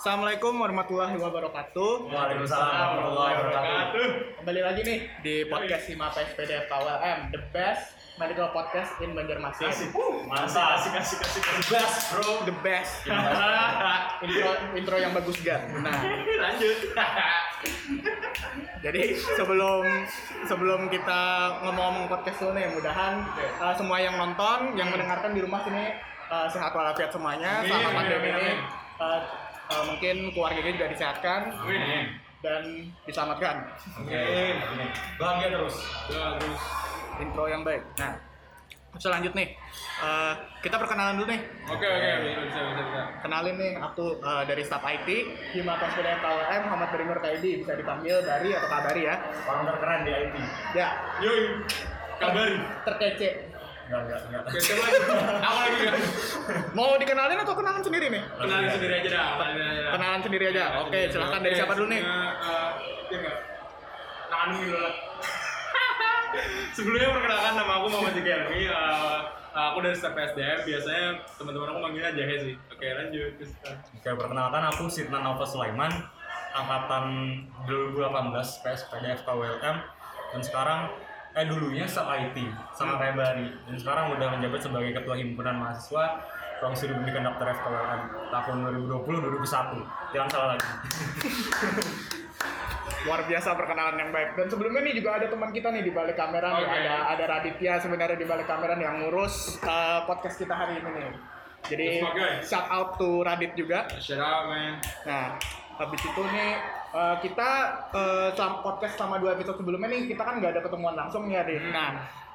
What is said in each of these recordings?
Assalamualaikum warahmatullahi wabarakatuh. Waalaikumsalam warahmatullahi wabarakatuh. Kembali lagi nih di podcast Hima PSPD FKWM, the best medical podcast in Banjarmasin. Mantap. Asik asik asik asik. Best, bro. The best. intro intro yang bagus gak? Nah, Lanjut. jadi sebelum sebelum kita ngomong-ngomong podcast dulu nih, mudahan uh, semua yang nonton, yang mendengarkan di rumah sini uh, sehat walafiat semuanya Amin, selama amin, pandemi ini. Uh, uh, mungkin keluarganya juga disehatkan Amin. dan diselamatkan. Amin. Bahagia terus. terus intro yang baik. Nah, selanjut nih, eh, kita perkenalan dulu nih. Oke oke bisa bisa bisa. Kenalin nih, aku eh, dari staff IT, Himatas Pedaya KWM, Muhammad Berimur Kaidi, bisa dipanggil dari atau kabari ya. Orang terkeren di IT. Ya, Yoi. Kabari. terkece. Enggak enggak enggak. Coba. Aku lagi. Mau dikenalin atau kenalan sendiri nih? Kenalin sendiri aja dah. Kenalin aja dah. Kenalan sendiri aja. Oke, silahkan dari Oke, siapa dulu nih? eh, eh, Iya enggak? Tangan dulu lah. Sebelumnya perkenalkan nama aku Muhammad Ziki Helmi. Eh, aku dari staff SDM. Biasanya teman-teman aku manggilnya Jahe sih. Oke, lanjut. Eh, Oke, perkenalkan aku Sidna Nova Sulaiman, angkatan 2018 PSPD FKWLM dan sekarang eh dulunya staff IT sama kayak Bari dan sekarang udah menjabat sebagai ketua himpunan mahasiswa ruang studi pendidikan daftar FKWLM tahun 2020-2021 jangan salah lagi Luar biasa perkenalan yang baik. Dan sebelumnya nih juga ada teman kita nih di balik kamera nih. Oke. Ada ada Raditya sebenarnya di balik kamera nih yang ngurus eh, podcast kita hari ini nih. Jadi shout out to Radit juga. Shout out, man. Nah, habis itu nih eh, kita selama podcast selama dua episode sebelumnya nih kita kan nggak ada ketemuan langsung ya, Dit. Hmm. Nah,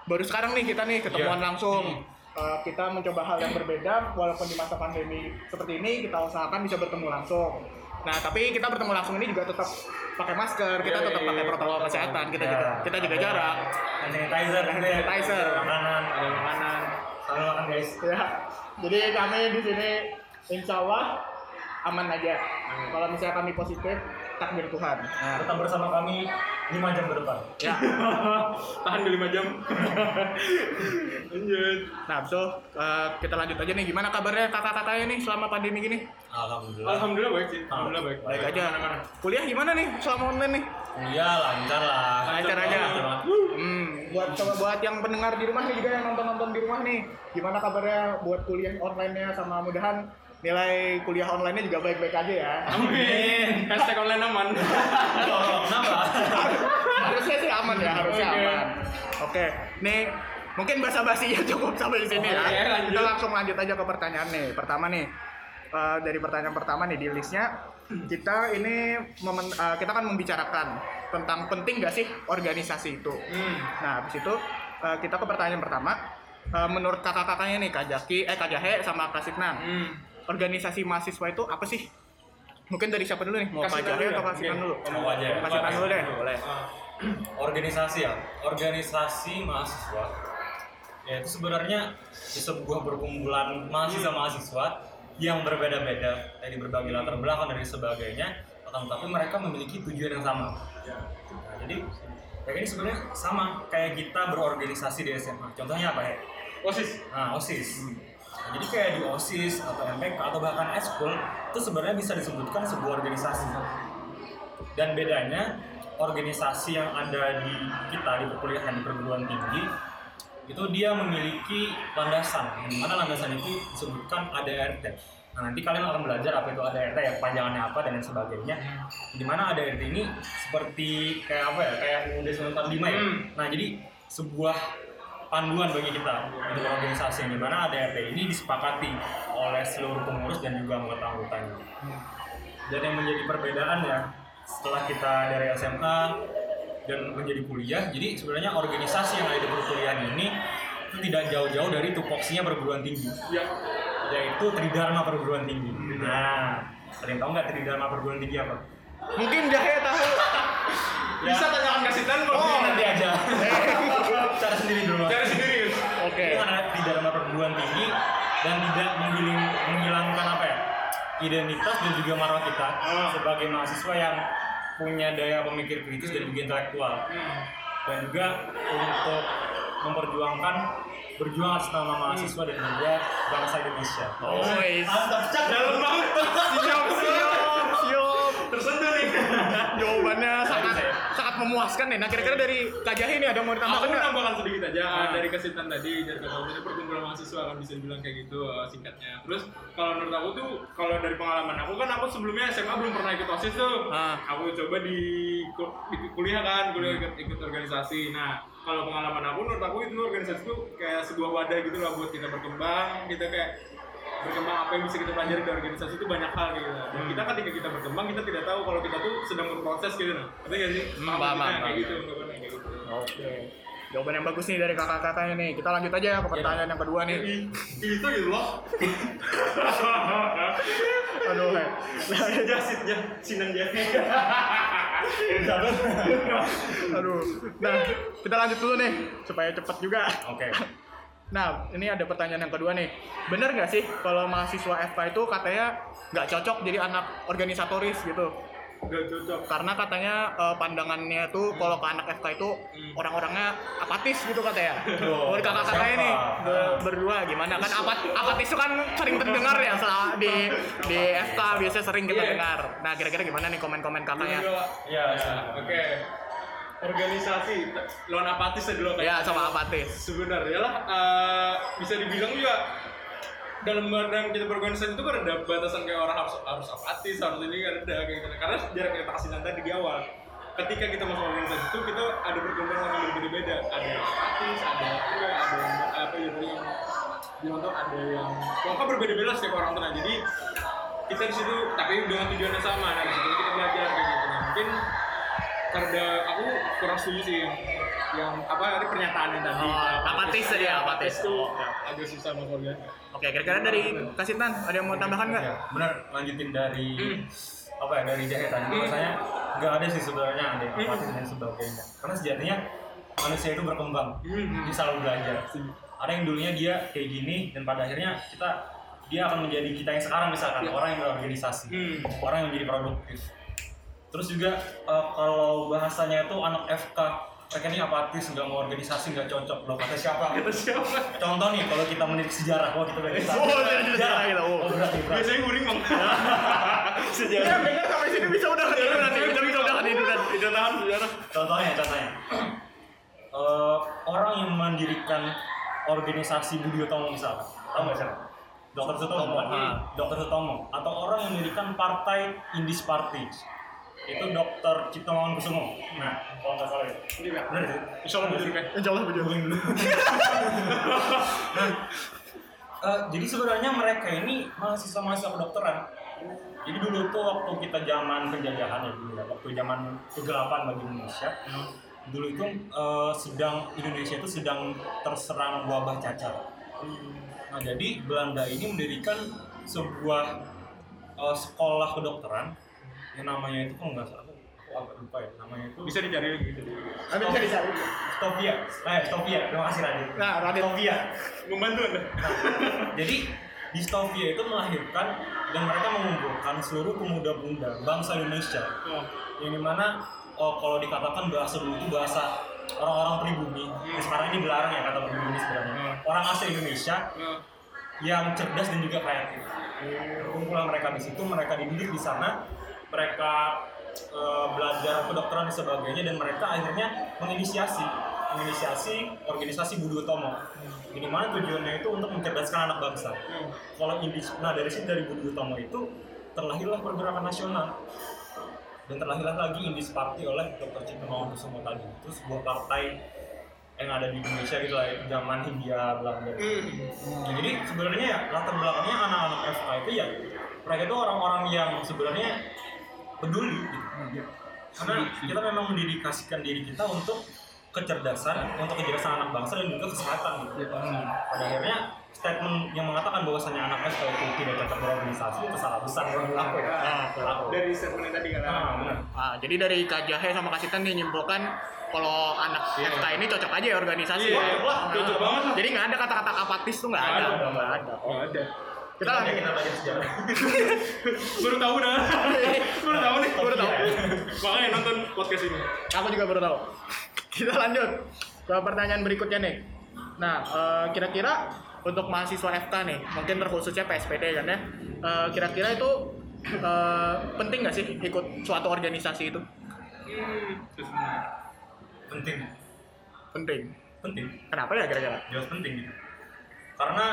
baru sekarang nih kita nih ketemuan Iya. langsung. Hmm. Eh, kita mencoba hal yang berbeda walaupun di masa pandemi seperti ini kita usahakan bisa bertemu langsung. Nah, tapi kita bertemu langsung ini juga tetap pakai masker, kita Iya, tetap iya, pakai iya. protokol kesehatan, kita juga kita juga jarak, sanitizer sanitizer. makanan ada makanan. selalu makan guys Ya, jadi kami di sini insya Allah aman aja. Kalau misalnya kami positif, takdir Tuhan. Nah, tetap bersama kami 5 jam ke depan ya. Tahan di 5 jam. Lanjut. Nah, so eh, kita lanjut aja nih. Gimana kabarnya kakak-kakaknya nih selama pandemi gini? alhamdulillah Alhamdulillah baik sih. Alhamdulillah baik. Baik aja. Kuliah gimana nih selama online nih? iya lancar lah Lancar aja. Lancar. Hmm, buat coba buat yang pendengar di rumah nih juga yang nonton-nonton di rumah nih. Gimana kabarnya buat kuliah online-nya sama mudahan nilai kuliah online-nya juga baik-baik aja ya. Amin. Hashtag online aman. Oh, kenapa harusnya sih aman ya, harusnya Oke. aman. Oke, nih mungkin basa-basi ya cukup sampai di sini Oke, ya. lanjut. Kita langsung lanjut aja ke pertanyaan nih. Pertama nih, eh, dari pertanyaan pertama nih di listnya kita ini memen- eh, kita kan membicarakan tentang penting gak sih organisasi itu. Hmm. Nah, habis itu eh, kita ke pertanyaan pertama. Eh, menurut kakak-kakaknya nih, Kak Jaki, eh Kak Jahe sama Kak Siknan, Hmm. Organisasi mahasiswa itu apa sih? Mungkin dari siapa dulu nih? Mau Jahe dulu atau Oke. dulu? Mau aja ya? Kak Siknan dulu deh, boleh. Ah. organisasi ya organisasi mahasiswa ya itu sebenarnya sebuah perkumpulan mahasiswa mahasiswa yang berbeda-beda dari berbagai latar belakang dan sebagainya akan tetapi mereka memiliki tujuan yang sama nah, jadi mereka ini sebenarnya sama kayak kita berorganisasi di SMA contohnya apa ya Osis. Nah, OSIS. Nah, jadi kayak di OSIS atau MPK atau bahkan eskul itu sebenarnya bisa disebutkan sebuah organisasi. Dan bedanya organisasi yang ada di kita di perkuliahan di perguruan tinggi itu dia memiliki landasan. Di mana landasan itu disebutkan ADRT. Nah, nanti kalian akan belajar apa itu ADRT ya, panjangannya apa dan lain sebagainya. Di mana ADRT ini seperti kayak apa ya? Kayak UUD 95 ya. Hmm. Nah, jadi sebuah panduan bagi kita untuk organisasi yang di mana ADRT ini disepakati oleh seluruh pengurus dan juga anggota-anggotanya. Dan yang menjadi perbedaan ya setelah kita dari SMA dan menjadi kuliah, jadi sebenarnya organisasi yang ada di perkuliahan ini itu tidak jauh-jauh dari tupoksinya perguruan tinggi, Ya. yaitu Tridharma perguruan tinggi. Nah, ada yang tahu nggak Tridharma perguruan tinggi apa? Mungkin Jahe tahu. Bisa tanyakan ke Sitan kalau Oh, nanti aja. Cara sendiri dulu. Cari sendiri. Oke. Itu kan ada Tridharma perguruan tinggi dan tidak menghiling, menghilangkan apa ya? identitas dan juga marwah kita Ah. sebagai mahasiswa yang punya daya pemikir kritis dan juga intelektual Hmm. dan juga untuk memperjuangkan berjuang atas nama mahasiswa dan juga bangsa Indonesia. Oh, mantap cak Dalam banget. Siap, siap. Memuaskan nih. Nah, kira-kira dari Kak Jahe ini ada yang mau Aku ditambahkan nggak? nambahkan sedikit aja Ah. uh, dari kesintan tadi dari kata ini perkumpulan mahasiswa kan bisa dibilang kayak gitu uh, singkatnya. Terus kalau menurut aku tuh kalau dari pengalaman aku kan aku sebelumnya SMA belum pernah ikut osis tuh. Ah. Aku coba di, di kuliah kan kuliah ikut, ikut organisasi. Nah kalau pengalaman aku menurut aku itu organisasi tuh kayak sebuah wadah gitu lah buat kita berkembang. Kita kayak berkembang apa yang bisa kita pelajari dari organisasi itu banyak hal gitu. Dan kita ketika kita berkembang kita tidak tahu kalau kita tuh sedang berproses gitu nah. Ngerti nggak sih? Hmm, Paham kayak paham. gitu, kayak gitu. Oke. Jawaban yang bagus nih dari kakak-kakaknya nih. Kita lanjut aja ke pertanyaan yang kedua nih. Ih, itu gitu loh. Aduh, He. Jasit ya, sinan ya. aduh. Nah, kita lanjut dulu nih supaya cepet juga. Oke. Nah, ini ada pertanyaan yang kedua nih. Bener nggak sih kalau mahasiswa FK itu katanya nggak cocok jadi anak organisatoris gitu? Gak cocok. Karena katanya eh, pandangannya tuh kalau ke anak FK itu orang-orangnya apatis gitu katanya. Oh, Menurut kakak-kakaknya nih siapa? be- berdua gimana? Kan apat apatis itu kan sering terdengar ya di di FK biasanya sering kita Iya. dengar. Nah, kira-kira gimana nih komen-komen kakaknya? Ya, Oke. Organisasi lawan apatis dulu Ya, sama apatis. Sebenarnya lah eh, bisa dibilang juga dalam badan kita berorganisasi itu kan ada batasan kayak orang harus harus apatis harus ini kan ada kayak gitu. Karena jarak kita kasih tadi di awal ketika kita masuk organisasi itu kita ada perkembangan yang berbeda-beda. Ada yang apatis ada yang enggak ada yang apa ya yang tuh ada yang pokoknya berbeda-beda setiap orang tuh. Nah jadi kita di situ tapi dengan tujuan yang sama. Nah di situ kita belajar kayak gitu. Nah mungkin karena aku kurang setuju sih yang, yang apa tadi pernyataan yang tadi Oh, apatis tadi ya, apatis. itu Oh, oke. agak susah mas Oke, kira-kira dari Kasintan ada yang mau tambahkan nggak? Ya, benar lanjutin dari Hmm. apa ya dari jahe tadi bahwasanya nggak ada sih sebenarnya ada yang apatis dan sebagainya karena sejatinya manusia itu berkembang Hmm. dia selalu belajar ada yang dulunya dia kayak gini dan pada akhirnya kita dia akan menjadi kita yang sekarang misalkan Ya. orang yang berorganisasi Hmm. orang yang menjadi produktif terus juga eh, kalau bahasanya itu anak FK mereka ini apatis nggak mau organisasi nggak cocok loh kata siapa kata siapa contoh nih kalau kita menilik sejarah wah kita belajar Oh, sejarah, sejarah gitu. Oh. oh berat biasanya guring bang Ya, dengar sampai sini bisa udah tidur nanti, bisa bisa udah tiduran. tidak tahan sejarah Contohnya, contohnya. Eh, orang yang mendirikan organisasi Budi Utomo misalkan, tahu nggak siapa? Dokter Sutomo, Ah. Dokter Sutomo, atau orang yang mendirikan partai Indis Party, itu Dokter Cipto Mangunkusumo. Nah, kalau nggak salah ya. Benar sih. insya Allah bujur kan Insya Allah betul. Eh, jadi sebenarnya mereka ini mahasiswa-mahasiswa kedokteran. Jadi dulu tuh waktu kita zaman penjajahan ya dulu ya, waktu zaman kegelapan bagi Indonesia, dulu itu eh, sedang Indonesia itu sedang terserang wabah cacar. Nah jadi Belanda ini mendirikan sebuah eh, sekolah kedokteran yang namanya itu kalau nggak salah, aku agak lupa ya, namanya itu bisa dicari lagi gitu Tapi bisa dicari. Stovia. Eh, Stovia, terima kasih Radit. Nah, Radit. Stovia. membantu anda Jadi di Stovia itu melahirkan dan mereka mengumpulkan seluruh pemuda-pemuda bangsa Indonesia oh. yang di mana oh, kalau dikatakan bahasa dulu itu bahasa orang-orang pribumi yang sekarang ini dilarang ya kata pribumi sebenarnya Hmm. orang asli Indonesia oh. yang cerdas dan juga kreatif kumpulan mereka di situ mereka dididik di sana mereka eh, belajar kedokteran dan sebagainya dan mereka akhirnya menginisiasi menginisiasi organisasi Budi Utomo ini mana tujuannya itu untuk mencerdaskan anak bangsa Hmm. kalau indis nah dari situ dari Budi Utomo itu terlahirlah pergerakan nasional dan terlahirlah lagi Indis Party oleh Dr. Cipto Mangunkusumo tadi itu sebuah partai yang ada di Indonesia gitu lah zaman Hindia Belanda Nah, jadi sebenarnya ya latar belakangnya anak-anak FK itu ya mereka itu orang-orang yang sebenarnya peduli gitu. Karena kita memang mendedikasikan diri kita untuk kecerdasan, untuk kecerdasan anak bangsa dan juga kesehatan gitu. Pada akhirnya statement yang mengatakan bahwasanya anak FK itu tidak cocok berorganisasi itu salah besar menurut aku ya. Ah, aku. dari statement yang tadi kan Ah, benar. Ah, jadi dari Kak Jahe sama Kak Sitan nih nyimpulkan kalau anak FK ini cocok aja ya organisasi. Iya, ya. wah, cocok banget lah. Jadi nggak ada kata-kata apatis tuh nggak Nggak ada. ada. Nggak ada. oh ada Kita lanjut. kita belajar sejarah. baru tahu dah baru tahu nih Baru tahu. makanya nonton podcast ini Aku juga baru tahu. Kita lanjut ke pertanyaan berikutnya nih. Nah, eh, kira-kira untuk mahasiswa FK nih, mungkin terkhususnya PSPD kan ya, eh, kira-kira itu eh, penting nggak sih ikut suatu organisasi itu? hmm, penting Penting. penting Kenapa ya kira-kira? jelas penting gitu karena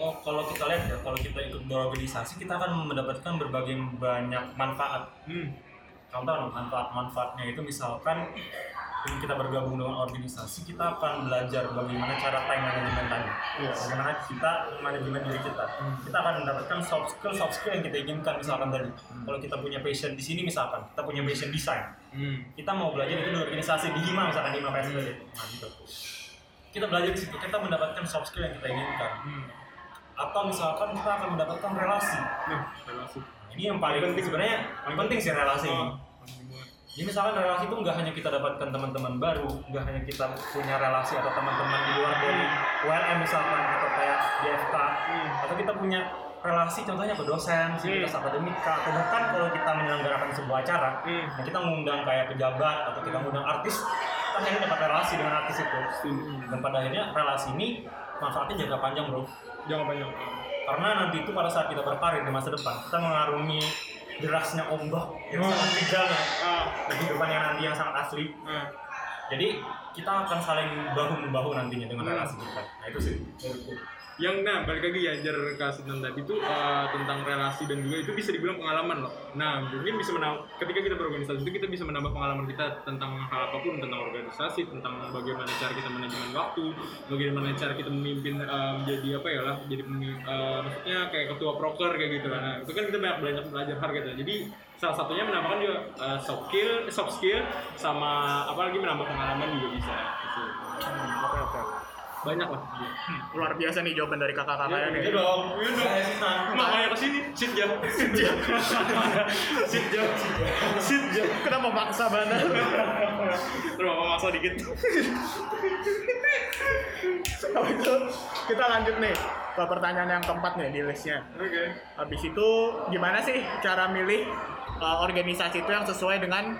oh, kalau kita lihat ya kalau kita ikut berorganisasi kita akan mendapatkan berbagai banyak manfaat. Hmm. contoh manfaat-manfaatnya itu misalkan dengan kita bergabung dengan organisasi kita akan belajar bagaimana cara time management tadi. Yes. bagaimana kita manajemen diri kita. Kita akan mendapatkan soft skill soft skill yang kita inginkan misalkan tadi. Kalau kita punya passion di sini misalkan kita punya passion desain. Hmm. kita mau belajar itu di organisasi di Hima misalkan di Hima PSBD nah gitu. Kita belajar di situ kita mendapatkan soft skill yang kita inginkan. Hmm. Atau misalkan kita akan mendapatkan relasi. Nah, relasi. ini yang paling penting. sebenarnya paling penting sih relasi. Ini Oh, jadi misalkan relasi itu nggak hanya kita dapatkan teman-teman baru, nggak hanya kita punya relasi atau teman-teman di luar dari ULM misalkan atau kayak di FK, atau kita punya relasi contohnya ke dosen, sivitas akademika, atau bahkan kalau kita menyelenggarakan sebuah acara, Hmm. nah kita mengundang kayak pejabat atau kita mengundang artis, kita akhirnya dapat relasi dengan artis itu. Dan pada akhirnya relasi ini manfaatnya jangka panjang bro. Jangan banyak. Karena nanti itu pada saat kita berkarir di masa depan, kita mengarungi derasnya ombak yang Oh. sangat kejam ya Ah. kehidupan yang nanti yang sangat asli. Ah. Jadi kita akan saling bahu membahu nantinya dengan Hmm. relasi kita. Nah itu sih. Yang nah balik lagi ya jar kasihan tadi itu eh, tentang relasi dan juga itu bisa dibilang pengalaman loh. Nah mungkin bisa menambah ketika kita berorganisasi itu kita bisa menambah pengalaman kita tentang hal apa pun tentang organisasi tentang bagaimana cara kita manajemen waktu bagaimana cara kita memimpin eh, menjadi apa ya lah jadi eh, maksudnya kayak ketua proker kayak gitu nah itu kan kita banyak belajar belajar hal gitu. Jadi salah satunya menambahkan juga eh, soft skill soft skill sama apalagi menambah pengalaman juga bisa. Gitu. Banyak lah Luar biasa nih jawaban dari kakak-kakaknya nih. Itu dong. Iya dong. Saya sih. Makanya ke sini, sit ya, sit ya, sit ya, sit ya. Kenapa maksa banget? Terus maksa dikit. Kalau itu kita lanjut nih ke pertanyaan yang keempat nih di listnya. Oke. Habis itu gimana sih cara milih uh, organisasi itu yang sesuai dengan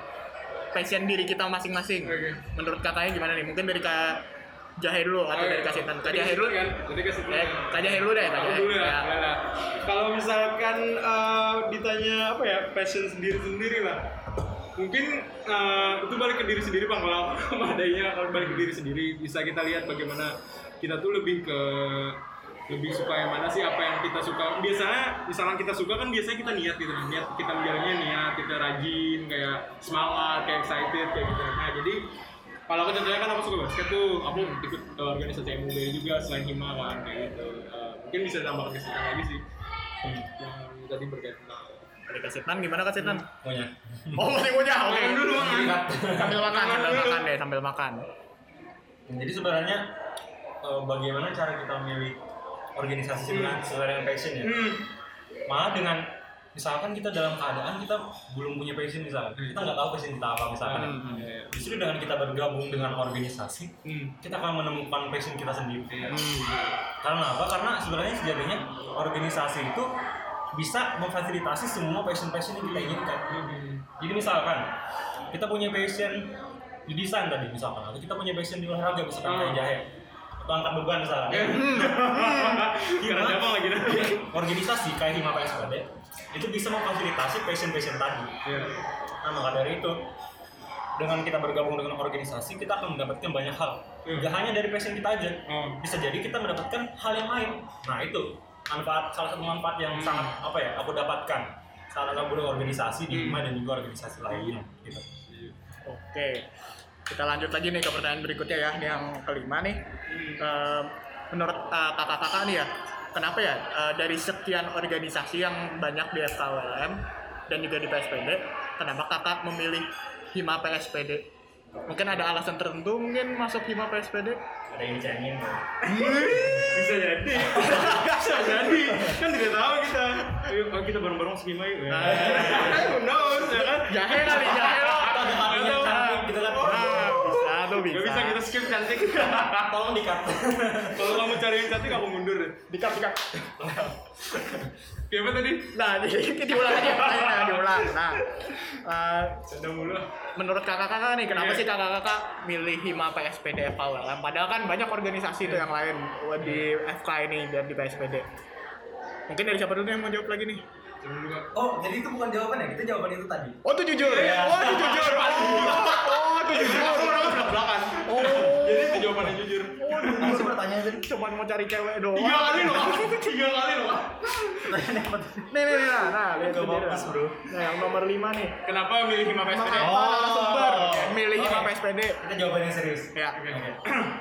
passion diri kita masing-masing? Oke. Menurut kakaknya gimana nih? Mungkin dari Kak Jahe dulu atau dari Sintan? Kak Jahe dulu kan? Jadi kasih Eh, Kak Jahe dulu deh, Kak dulu ya. Ya. Kalau misalkan eh, ditanya apa ya passion sendiri sendiri lah. Mungkin eh, itu balik ke diri sendiri bang. Kalau adanya kalau balik ke diri sendiri bisa kita lihat bagaimana kita tuh lebih ke lebih suka yang mana sih apa yang kita suka biasanya misalnya kita suka kan biasanya kita niat gitu kan niat kita menjalannya niat kita rajin kayak semangat kayak excited kayak gitu nah jadi kalau aku contohnya kan aku suka basket tuh aku ikut uh, organisasi MUB juga selain hima kan kayak gitu Uh, mungkin bisa tambahkan kesempatan lagi sih yang tadi berkaitan Dari Kak Sintan gimana Kak Sintan? Pokoknya. Oh masih punya, oke. Makan dulu, makan. Sambil makan, sambil Makan deh, sambil makan. Jadi sebenarnya eh, bagaimana cara kita memilih organisasi sebenarnya sesuai dengan passion ya. hmm. Malah dengan misalkan kita dalam keadaan kita belum punya passion misalkan, kita nggak tahu passion kita apa misalkan. ya. Hmm. Iya, iya. Justru dengan kita bergabung dengan organisasi, Hmm. kita akan menemukan passion kita sendiri. Hmm. Karena apa? Karena sebenarnya sejatinya organisasi itu bisa memfasilitasi semua passion-passion yang kita inginkan. Hmm. Jadi misalkan kita punya passion di desain tadi misalkan, atau kita punya passion di olahraga misalkan kayak jahe, atau angkat beban misalkan. Karena siapa lagi dah? organisasi kayak Hima PSPD itu bisa memfasilitasi passion-passion tadi. Iya. Nah maka dari itu dengan kita bergabung dengan organisasi kita akan mendapatkan banyak hal. Hmm. Gak hanya dari passion kita aja, Oh. bisa jadi kita mendapatkan hal yang lain. Nah itu manfaat salah satu manfaat yang Hmm. sangat apa ya aku dapatkan saat aku berorganisasi di Hmm. Hima dan juga organisasi lainnya. Gitu. Oke, kita lanjut lagi nih ke pertanyaan berikutnya ya, yang kelima nih. Eh, menurut eh, kakak-kakak nih ya, kenapa ya eh, dari sekian organisasi yang banyak di FKWLM dan juga di PSPD, kenapa kakak memilih Hima PSPD? Mungkin ada alasan tertentu mungkin masuk Hima PSPD? Ada yang dicengin. Bisa jadi. Bisa jadi. Kan tidak tahu kita. Ayo oh, kita bareng-bareng segima yuk. Ya. Who knows ya kan? Jahe kali, Gak bisa kita skip cantik. Tolong di-cut. Kalau kamu cari yang cantik aku mundur. Dikat, dikat. Apa tadi? Nah, di- diulang aja pertanyaannya, diulang. Nah, Sedang mulu. menurut kakak-kakak nih, kenapa Iya. sih kakak-kakak milih Hima PSPD FKWLM? Padahal kan banyak organisasi tuh yang lain di FK ini dan di PSPD. Mungkin dari siapa dulu yang mau jawab lagi nih? Oh, jadi itu bukan jawabannya, kita jawaban itu tadi. Oh itu jujur. Iya. Oh itu jujur. Oh itu jujur. Aku orang belak belakan. Oh. Jadi itu jawabannya jujur. Apa sih pertanyaannya tadi? Cuma mau cari cewek doang. Tiga kali loh, tiga kali loh. Nih nih nih nah, nah lihat sendiri. bagus, bro. Nah yang nomor 5 nih. Kenapa milih hima PSPD? Oh. narasumber milih hima PSPD? Kita jawabannya serius. Ya.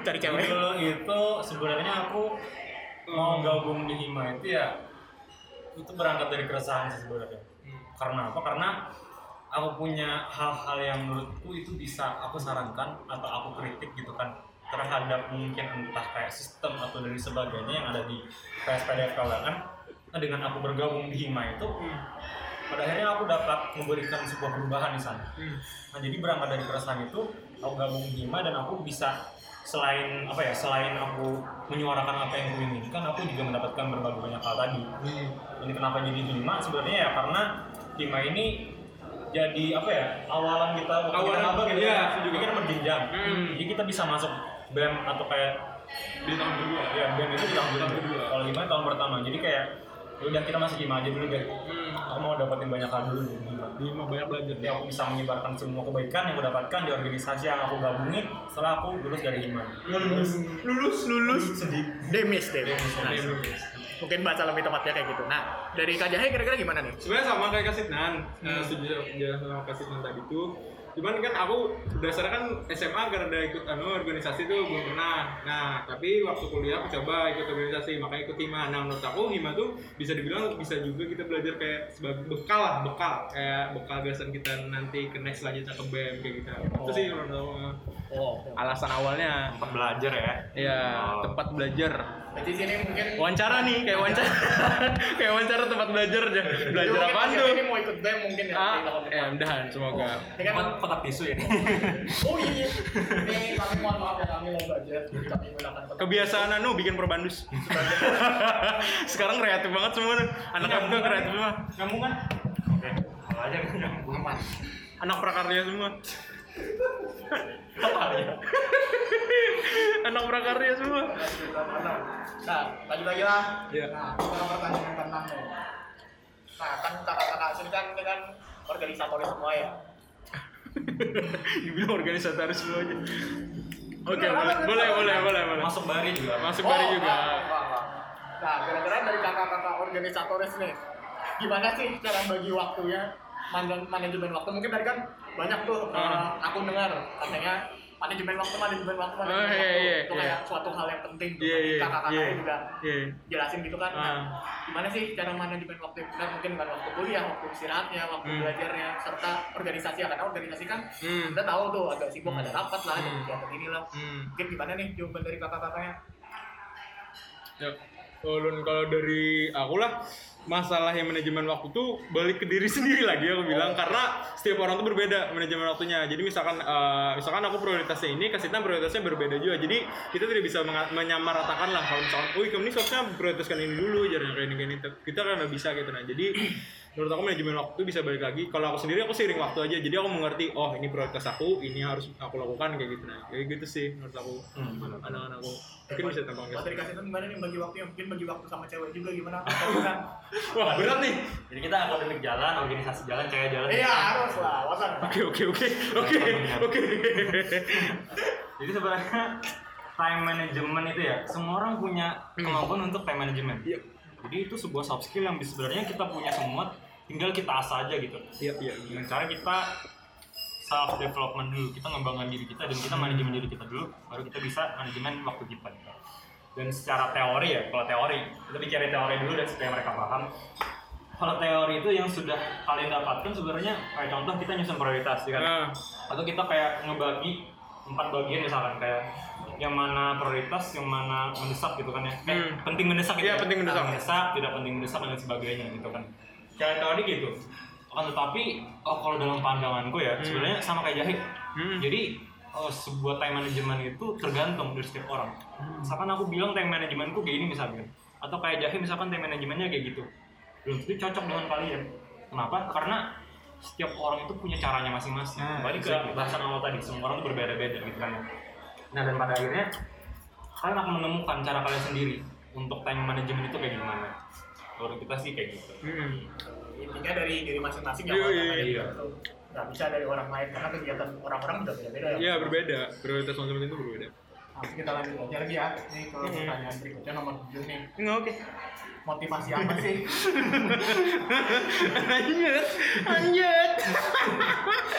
cari cewek. Dulu itu sebenarnya aku mau gabung di Hima itu ya itu berangkat dari keresahan sih sebenarnya. Karena apa? Karena aku punya hal-hal yang menurutku itu bisa aku sarankan atau aku kritik gitu kan terhadap mungkin entah kayak sistem atau dari sebagainya yang ada di PSPD FKWN nah dengan aku bergabung di Hima itu pada akhirnya aku dapat memberikan sebuah perubahan di sana nah jadi berangkat dari keresahan itu aku gabung di Hima dan aku bisa selain apa ya selain aku menyuarakan apa yang aku inginkan aku juga mendapatkan berbagai banyak hal tadi. Ini kenapa jadi Hima sebenarnya ya karena Hima ini jadi apa ya awalan kita Awalan, maba gitu kan, aku juga. kita kan berjenjang. Hmm. jadi kita bisa masuk BEM atau kayak Di tahun kedua. ya BEM itu di tahun kedua. Kalau Hima tahun pertama. Jadi kayak ya udah kita masuk Hima aja dulu deh. Hmm. aku mau dapetin banyak hal dulu Hima banyak belajar. jadi aku bisa menyebarkan semua kebaikan yang aku dapatkan di organisasi yang aku gabungin setelah aku lulus dari Hima Lulus, lulus, lulus. sedih Demis, demis. Demis, Nah, demis. Mungkin bahasa lebih tepatnya kayak gitu. Nah, dari Kak Jahe kira-kira gimana nih? sebenarnya sama kayak Kasitnan hmm. setuju ya sama Kasitnan tadi tuh cuman kan aku dasarnya kan SMA karena ada ikut anu organisasi tuh belum pernah. Nah tapi waktu kuliah aku coba ikut organisasi makanya ikut hima. Nah menurut aku hima tuh bisa dibilang bisa juga kita belajar kayak sebagai bekal lah bekal. Kayak bekal gasan kita nanti ke next selanjutnya ke BEM kayak gitu. Itu sih menurut aku. Oh, alasan awalnya tempat belajar ya? Iya, Oh. tempat belajar. Berarti sini mungkin Wawancara nih, kayak wawancara. kayak wawancara tempat belajar aja. Belajar Kak tuh? Ini mau ikut BEM mungkin ya. Ah, ya depan. mudahan semoga. Ini kan Kotak- tisu ya Oh iya, iya. Ini kami mohon maaf ya kami budget. Jadi kami menggunakan kotak. Kebiasaan anu bikin perbandus. Sekarang kreatif banget semua. Anak muda kreatif semua. nyambung kan oke apa aja kan nyambung. Anak prakarya semua. Anak prakarya semua. Nah, lanjut lagi lah. Iya. Nah, kita pertanyaan tentang nih. Nah, kan kakak-kakak sini kan kan organisatoris semua ya. Dibilang organisatoris semua aja. Oke, Bener, boleh, boleh, boleh, boleh, boleh. masuk bari juga Masuk bari Oh, juga. wah, wah, wah. Nah, kira-kira dari kakak-kakak organisatoris nih, gimana sih cara bagi waktunya, man- manajemen waktu? Mungkin tadi kan banyak tuh Ah. eh, aku dengar katanya manajemen waktu, manajemen waktu, manajemen Oh, iya, waktu. iya, itu iya. kayak suatu hal yang penting tuh. Tadi iya, kakak-kakaknya iya. juga Iya. jelasin gitu kan. Nah, Ah. gimana sih cara manajemen waktu yang benar? Mungkin bukan waktu kuliah, waktu istirahatnya, waktu Hmm. belajarnya, serta organisasi ya. Karena organisasi kan Hmm. kita tahu tuh agak sibuk, Hmm. ada rapat lah, ada Hmm. kegiatan inilah. Hmm. Mungkin gimana nih jawaban dari kakak-kakaknya? Ya, kalau dari aku lah masalah yang manajemen waktu tuh balik ke diri sendiri lagi aku bilang. Karena setiap orang tuh berbeda manajemen waktunya. Jadi misalkan eh, misalkan aku prioritasnya ini kasihnya prioritasnya berbeda juga. Jadi kita tidak bisa menyamaratakan lah kalau misalkan oh ini seharusnya prioritaskan ini dulu jangan kayak ini kayak ini. Kita kan nggak bisa gitu. Nah jadi menurut aku manajemen waktu bisa balik lagi. Kalau aku sendiri aku seiring waktu aja. Jadi aku mengerti oh ini prioritas aku ini harus aku lakukan kayak gitu. Nah kayak gitu sih menurut aku. Hmm, anak-anakku mungkin bisa tampang Buat dari kasih gimana nih bagi waktunya? Mungkin bagi waktu sama cewek juga gimana? Wah berat nih. Jadi kita akademik jalan organisasi jalan kayak jalan. Iya harus lah, wasan. Oke oke oke. Oke oke. jadi sebenarnya time management itu ya semua orang punya kemampuan untuk time management. Iya. Jadi itu sebuah soft skill yang sebenarnya kita punya semua tinggal kita asah aja gitu. Iya iya. dengan cara kita self development dulu kita ngembangkan diri kita dan kita manajemen diri kita dulu baru kita bisa manajemen waktu kita. Dan secara teori ya kalau teori kita bicara teori dulu dan supaya mereka paham. Kalau teori itu yang sudah kalian dapatkan sebenarnya kayak contoh kita nyusun prioritas ya kan? Nah, atau kita kayak ngebagi empat bagian misalkan kayak yang mana prioritas, yang mana mendesak gitu kan ya. Eh, Hmm. penting mendesak gitu. Iya, ya. penting mendesak. Ah, mendesak, tidak penting mendesak dan sebagainya gitu kan. Kayak teori gitu. Akan tetapi oh kalau dalam pandanganku ya Hmm. sebenarnya sama kayak jahit. Hmm. Jadi oh, sebuah time management itu tergantung dari setiap orang. Misalkan aku bilang time managementku kayak ini misalkan, atau kayak Jahe misalkan time manajemennya kayak gitu, belum tentu cocok dengan kalian. Kenapa? Karena setiap orang itu punya caranya masing-masing. Nah, Kembali ke exactly. bahasan awal tadi, semua orang itu berbeda-beda gitu kan. Nah dan pada akhirnya kalian akan menemukan cara kalian sendiri untuk time management itu kayak gimana. Kalau kita sih kayak gitu. Hmm. intinya dari diri masing-masing ya Iya, iya, iya. nggak bisa dari orang lain karena kegiatan orang-orang juga beda-beda ya Iya berbeda, prioritas masing-masing itu berbeda. Nanti kita lanjut aja lagi ya nih ke Hmm. pertanyaan berikutnya nomor 7 nih Enggak oke. Motivasi apa sih Lanjut, lanjut.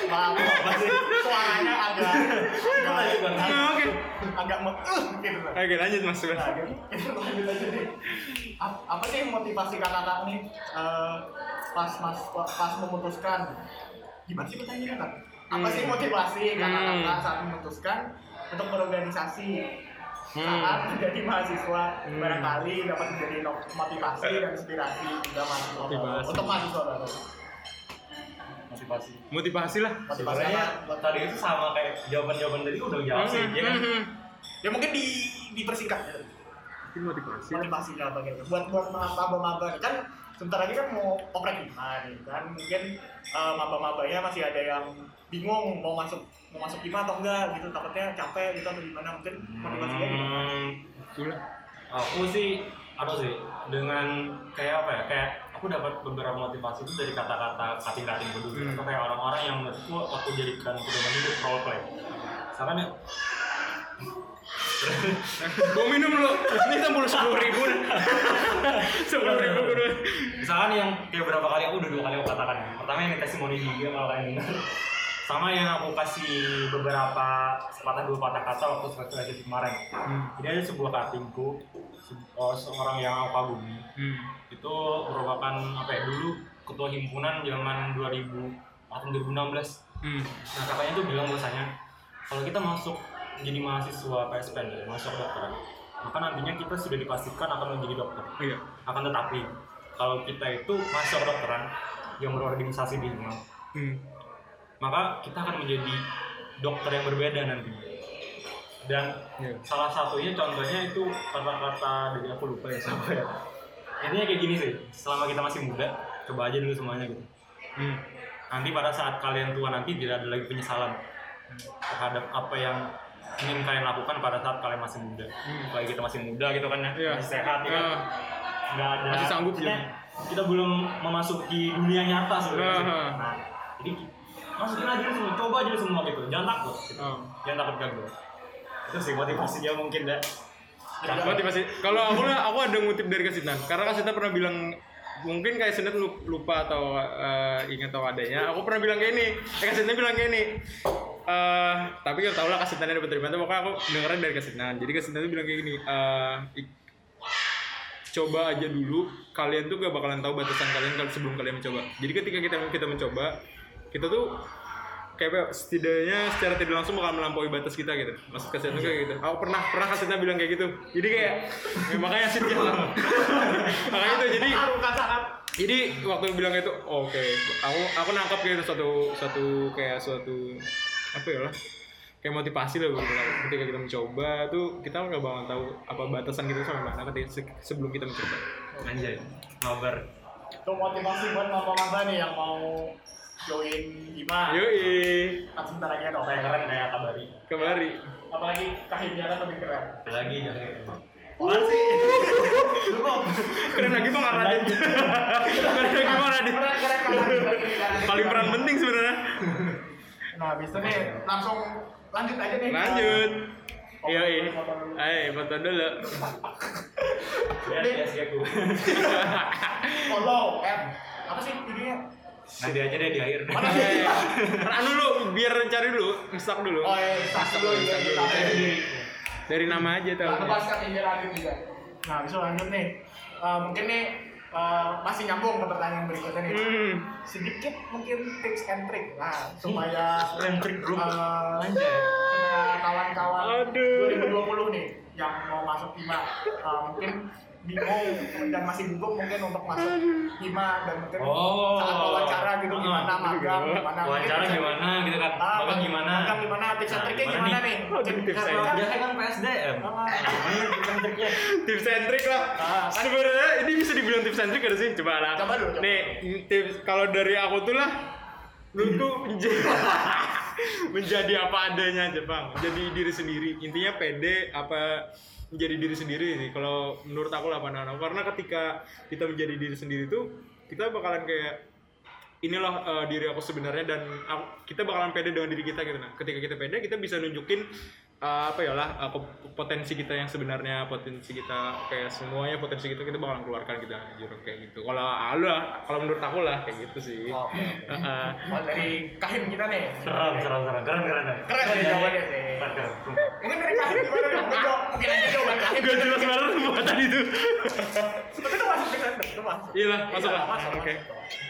maaf apa sih suaranya agak agak oke. agak me- uh, gitu. Oke lanjut mas. Nah, gitu. lanjut aja. Ap- Apa sih motivasi kakak-kakak nih eh, pas mas pas memutuskan? Gimana sih pertanyaannya kak? Apa sih Hmm. motivasi kakak-kakak Hmm. saat memutuskan untuk berorganisasi. Saat menjadi mahasiswa Hmm. barangkali dapat menjadi motivasi dan inspirasi juga mahasiswa. Motivasi. untuk mahasiswa baru. Motivasi. Motivasi lah. Motivasi Sebenarnya tadi itu sama kayak jawaban-jawaban tadi udah jawab sih, Hmm, ya kan? hmm, hmm. Ya mungkin di dipersingkat ya. Itu motivasi. motivasinya apa gitu buat buat maba-maba nih. kan sebentar lagi kan mau oprek lima nih kan mungkin uh, maba-mabanya masih ada yang bingung mau masuk mau masuk lima atau enggak gitu takutnya capek gitu atau gimana mungkin motivasinya gimana Hmm, Itulah. aku sih apa sih dengan kayak apa ya kayak aku dapat beberapa motivasi itu dari kata-kata kating-kating dulu Hmm. atau kayak orang-orang yang menurutku aku jadikan pedoman hidup role play misalkan ya Gue minum lu. Ini sepuluh sepuluh ribu. Sepuluh ribu gue. misalkan yang kayak berapa kali aku udah dua kali aku katakan pertama yang testimoni dia kalau kalian dengar sama yang aku kasih beberapa sepatah dua patah kata waktu seleksi kemarin Hmm. jadi ada sebuah katingku se- oh, seorang yang aku kagumi Hmm. itu merupakan apa ya dulu ketua himpunan zaman 2000 atau 2016 Hmm. nah katanya tuh bilang bahwasanya kalau kita masuk jadi mahasiswa PSPN ya, masuk dokter maka nantinya kita sudah dipastikan akan menjadi dokter Iya. akan tetapi kalau kita itu masuk kedokteran yang berorganisasi di himpunan Hmm. Maka kita akan menjadi dokter yang berbeda nantinya dan Iya. salah satunya contohnya itu kata-kata dari aku lupa ya siapa ya intinya kayak gini sih selama kita masih muda coba aja dulu semuanya gitu Hmm. nanti pada saat kalian tua nanti tidak ada lagi penyesalan terhadap apa yang ingin kalian lakukan pada saat kalian masih muda Hmm. apalagi kita masih muda gitu kan ya Iya. masih sehat ya kan Ah. nggak ada Masih sanggup, ya. kita belum memasuki dunia nyata sebenarnya Ah. nah, jadi masukin aja semua coba aja semua gitu jangan takut. Gitu. Ah. jangan takut gagal itu sih motivasinya mungkin dah motivasi. Kalau aku aku ada ngutip dari Kasitan karena Kasitan pernah bilang mungkin kayak Senet lu- lupa atau eh, ingat atau adanya aku pernah bilang kayak ini. Eh Kasitan bilang kayak ini. Eh tapi gak tau lah Kasitannya dapat dari mana pokoknya aku dengerin dari Kasitan jadi Kasitan tuh bilang kayak gini eh ik- coba aja dulu. Kalian tuh gak bakalan tahu batasan kalian kalau sebelum kalian mencoba. Jadi ketika kita kita mencoba kita tuh kayak ya, setidaknya secara tidak langsung bakal melampaui batas kita gitu. Maksud kasih kayak gitu. Aku pernah pernah kasihnya bilang kayak gitu. Jadi kayak ya, makanya sih dia makanya itu jadi jadi waktu bilang itu oke. Aku aku nangkap kayak itu suatu suatu kayak suatu apa ya lah kayak motivasi lah buat kita. ketika kita mencoba tuh kita nggak bakal tahu apa batasan kita sampai mana ketika se- sebelum kita mencoba. Anjay. Nobar. Itu motivasi buat maba-maba nih yang mau join Hima yoi kan sebentar lagi ada kayak oprek keren kayak kabari kembali apalagi kahimnya kan lebih keren lagi jangan Apaan sih? Keren lagi bang Radit keren lagi bang Radit keren keren keren paling peran penting sebenarnya Nah, habis itu nih langsung lanjut aja nih. lanjut Iya, iya. foto dulu. Ayo, foto dulu. ya ya aku Follow, M. Apa sih ininya? Nanti aja deh di akhir Mana sih? Anu dulu, biar cari dulu, stak dulu. Oh iya, start dulu ya. Start dulu. Dari nama aja Nah, tau. lepaskan ini lanjut juga. Nah, bisa lanjut nih. Eh, mungkin nih eh, masih nyambung ke pertanyaan berikutnya nih. Hmm. Sedikit mungkin tips and trick lah supaya and trick group. eh, Anjay. supaya kawan-kawan Aduh. 2020 nih yang mau masuk hima eh, mungkin bingung dan masih bingung mungkin untuk masuk hima dan mungkin Oh. saat wawancara gitu gimana gitu. magang gimana mungkin wawancara bisa- gimana gitu kan Ah, magang gimana magang gimana tips and triknya gimana gimana nih? Oh, tips and Karena kan- biasanya kan PSDM Ah. tips and triknya Tips and trick lah. Ah, kan- Sebenarnya ini bisa dibilang tips and trick gak sih? Coba lah. Coba dulu, coba. Nih, tips kalau dari aku tuh lah lu tuh menjadi apa adanya aja bang jadi diri sendiri intinya pede apa menjadi diri sendiri sih kalau menurut aku lah pandangan aku karena ketika kita menjadi diri sendiri tuh kita bakalan kayak inilah eh, diri aku sebenarnya dan aku- kita bakalan pede dengan diri kita gitu nah ketika kita pede kita bisa nunjukin eh, apa ya lah ke- potensi kita yang sebenarnya potensi kita kayak semuanya potensi kita kita bakalan keluarkan kita anjir kayak gitu kalau aku lah kalau menurut aku lah kayak gitu sih Oke. Heeh. Kalau dari kahim kita nih. Serem, serem, serem. Keren, keren. Keren sih jawabannya sih. Keren, keren. Ini dari kahim gimana nih? Gue jawab, mungkin aja jawaban jelas banget buat tadi itu. Tapi itu masuk dengan itu masuk. Iya lah, masuk lah. masuk, Oke.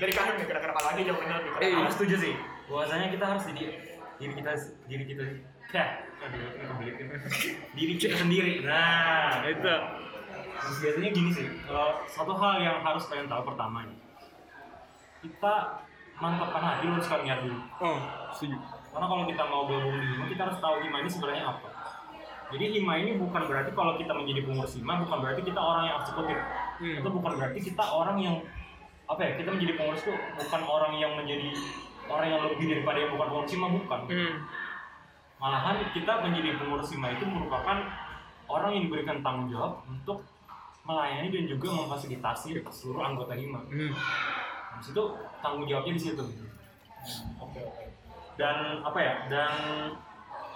Dari kahim nih kira-kira apa lagi jawabannya lebih keren. Aku setuju sih. Bahwasanya kita harus jadi diri kita diri kita ya ini ini. diri kita sendiri nah Itu. terus biasanya gini sih kalau satu hal yang harus kalian tahu pertama nih kita mantapkan hati lu harus kalian lihat dulu Oh, setuju. Karena kalau kita mau gabung di hima kita harus tahu hima ini sebenarnya apa jadi hima ini bukan berarti kalau kita menjadi pengurus hima bukan berarti kita orang yang eksekutif Hmm. itu bukan berarti kita orang yang apa ya kita menjadi pengurus itu bukan orang yang menjadi orang yang lebih daripada yang bukan pengurus hima bukan Hmm. malahan kita menjadi pengurus hima itu merupakan orang yang diberikan tanggung jawab untuk melayani dan juga memfasilitasi seluruh anggota hima Hmm. Di situ tanggung jawabnya di situ. Oke, oke. Dan apa ya dan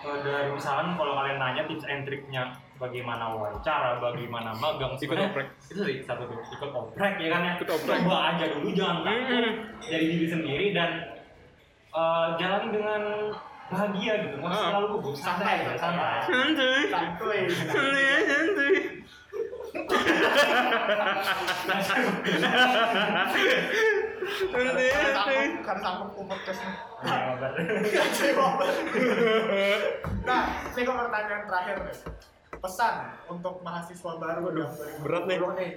eh, dari misalkan kalau kalian nanya tips and triknya bagaimana wawancara, bagaimana magang, Ikut oprek. itu sih satu tuh ikut oprek ya kan ya. Ikut oprek. Coba aja dulu jangan takut Mm-mm. dari diri sendiri dan eh, jalani dengan bahagia gitu, nggak usah Ah. terlalu gugup, santai aja, santai. Santuy. Santuy. Santuy, santuy. Santuy. sanggup. Iya, kabar. Nah, ini ke pertanyaan terakhir nih. Pesan untuk mahasiswa baru yang berat nih. 2020 nih.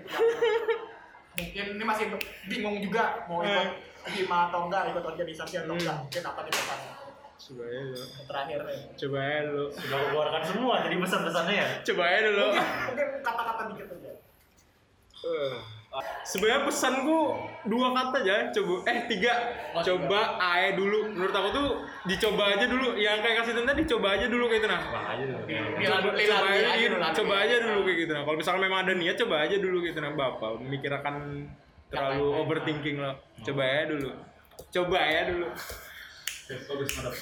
yang Mungkin ini masih bingung juga mau ikut hima atau enggak, ikut organisasi atau Hmm. enggak. Mungkin apa nih pesannya? Coba aja dulu. Yang terakhir nih. Coba aja dulu. Sudah keluarkan semua jadi pesan-pesannya ya. Coba aja dulu. Mungkin, kata-kata dikit aja. Eh, Sebenarnya pesanku dua kata aja, coba eh tiga, Oh, tiga. coba aja dulu. Menurut aku tuh dicoba aja dulu. Yang kayak kasih tadi coba aja dulu kayak gitu nah. Aja dulu. Coba, aja, dulu, coba aja dulu kayak gitu nah. Kalau misalnya memang ada niat coba aja dulu gitu nah. Bapak memikirkan terlalu Kata- overthinking loh. Coba aja dulu. Coba aja dulu. bagus mantap.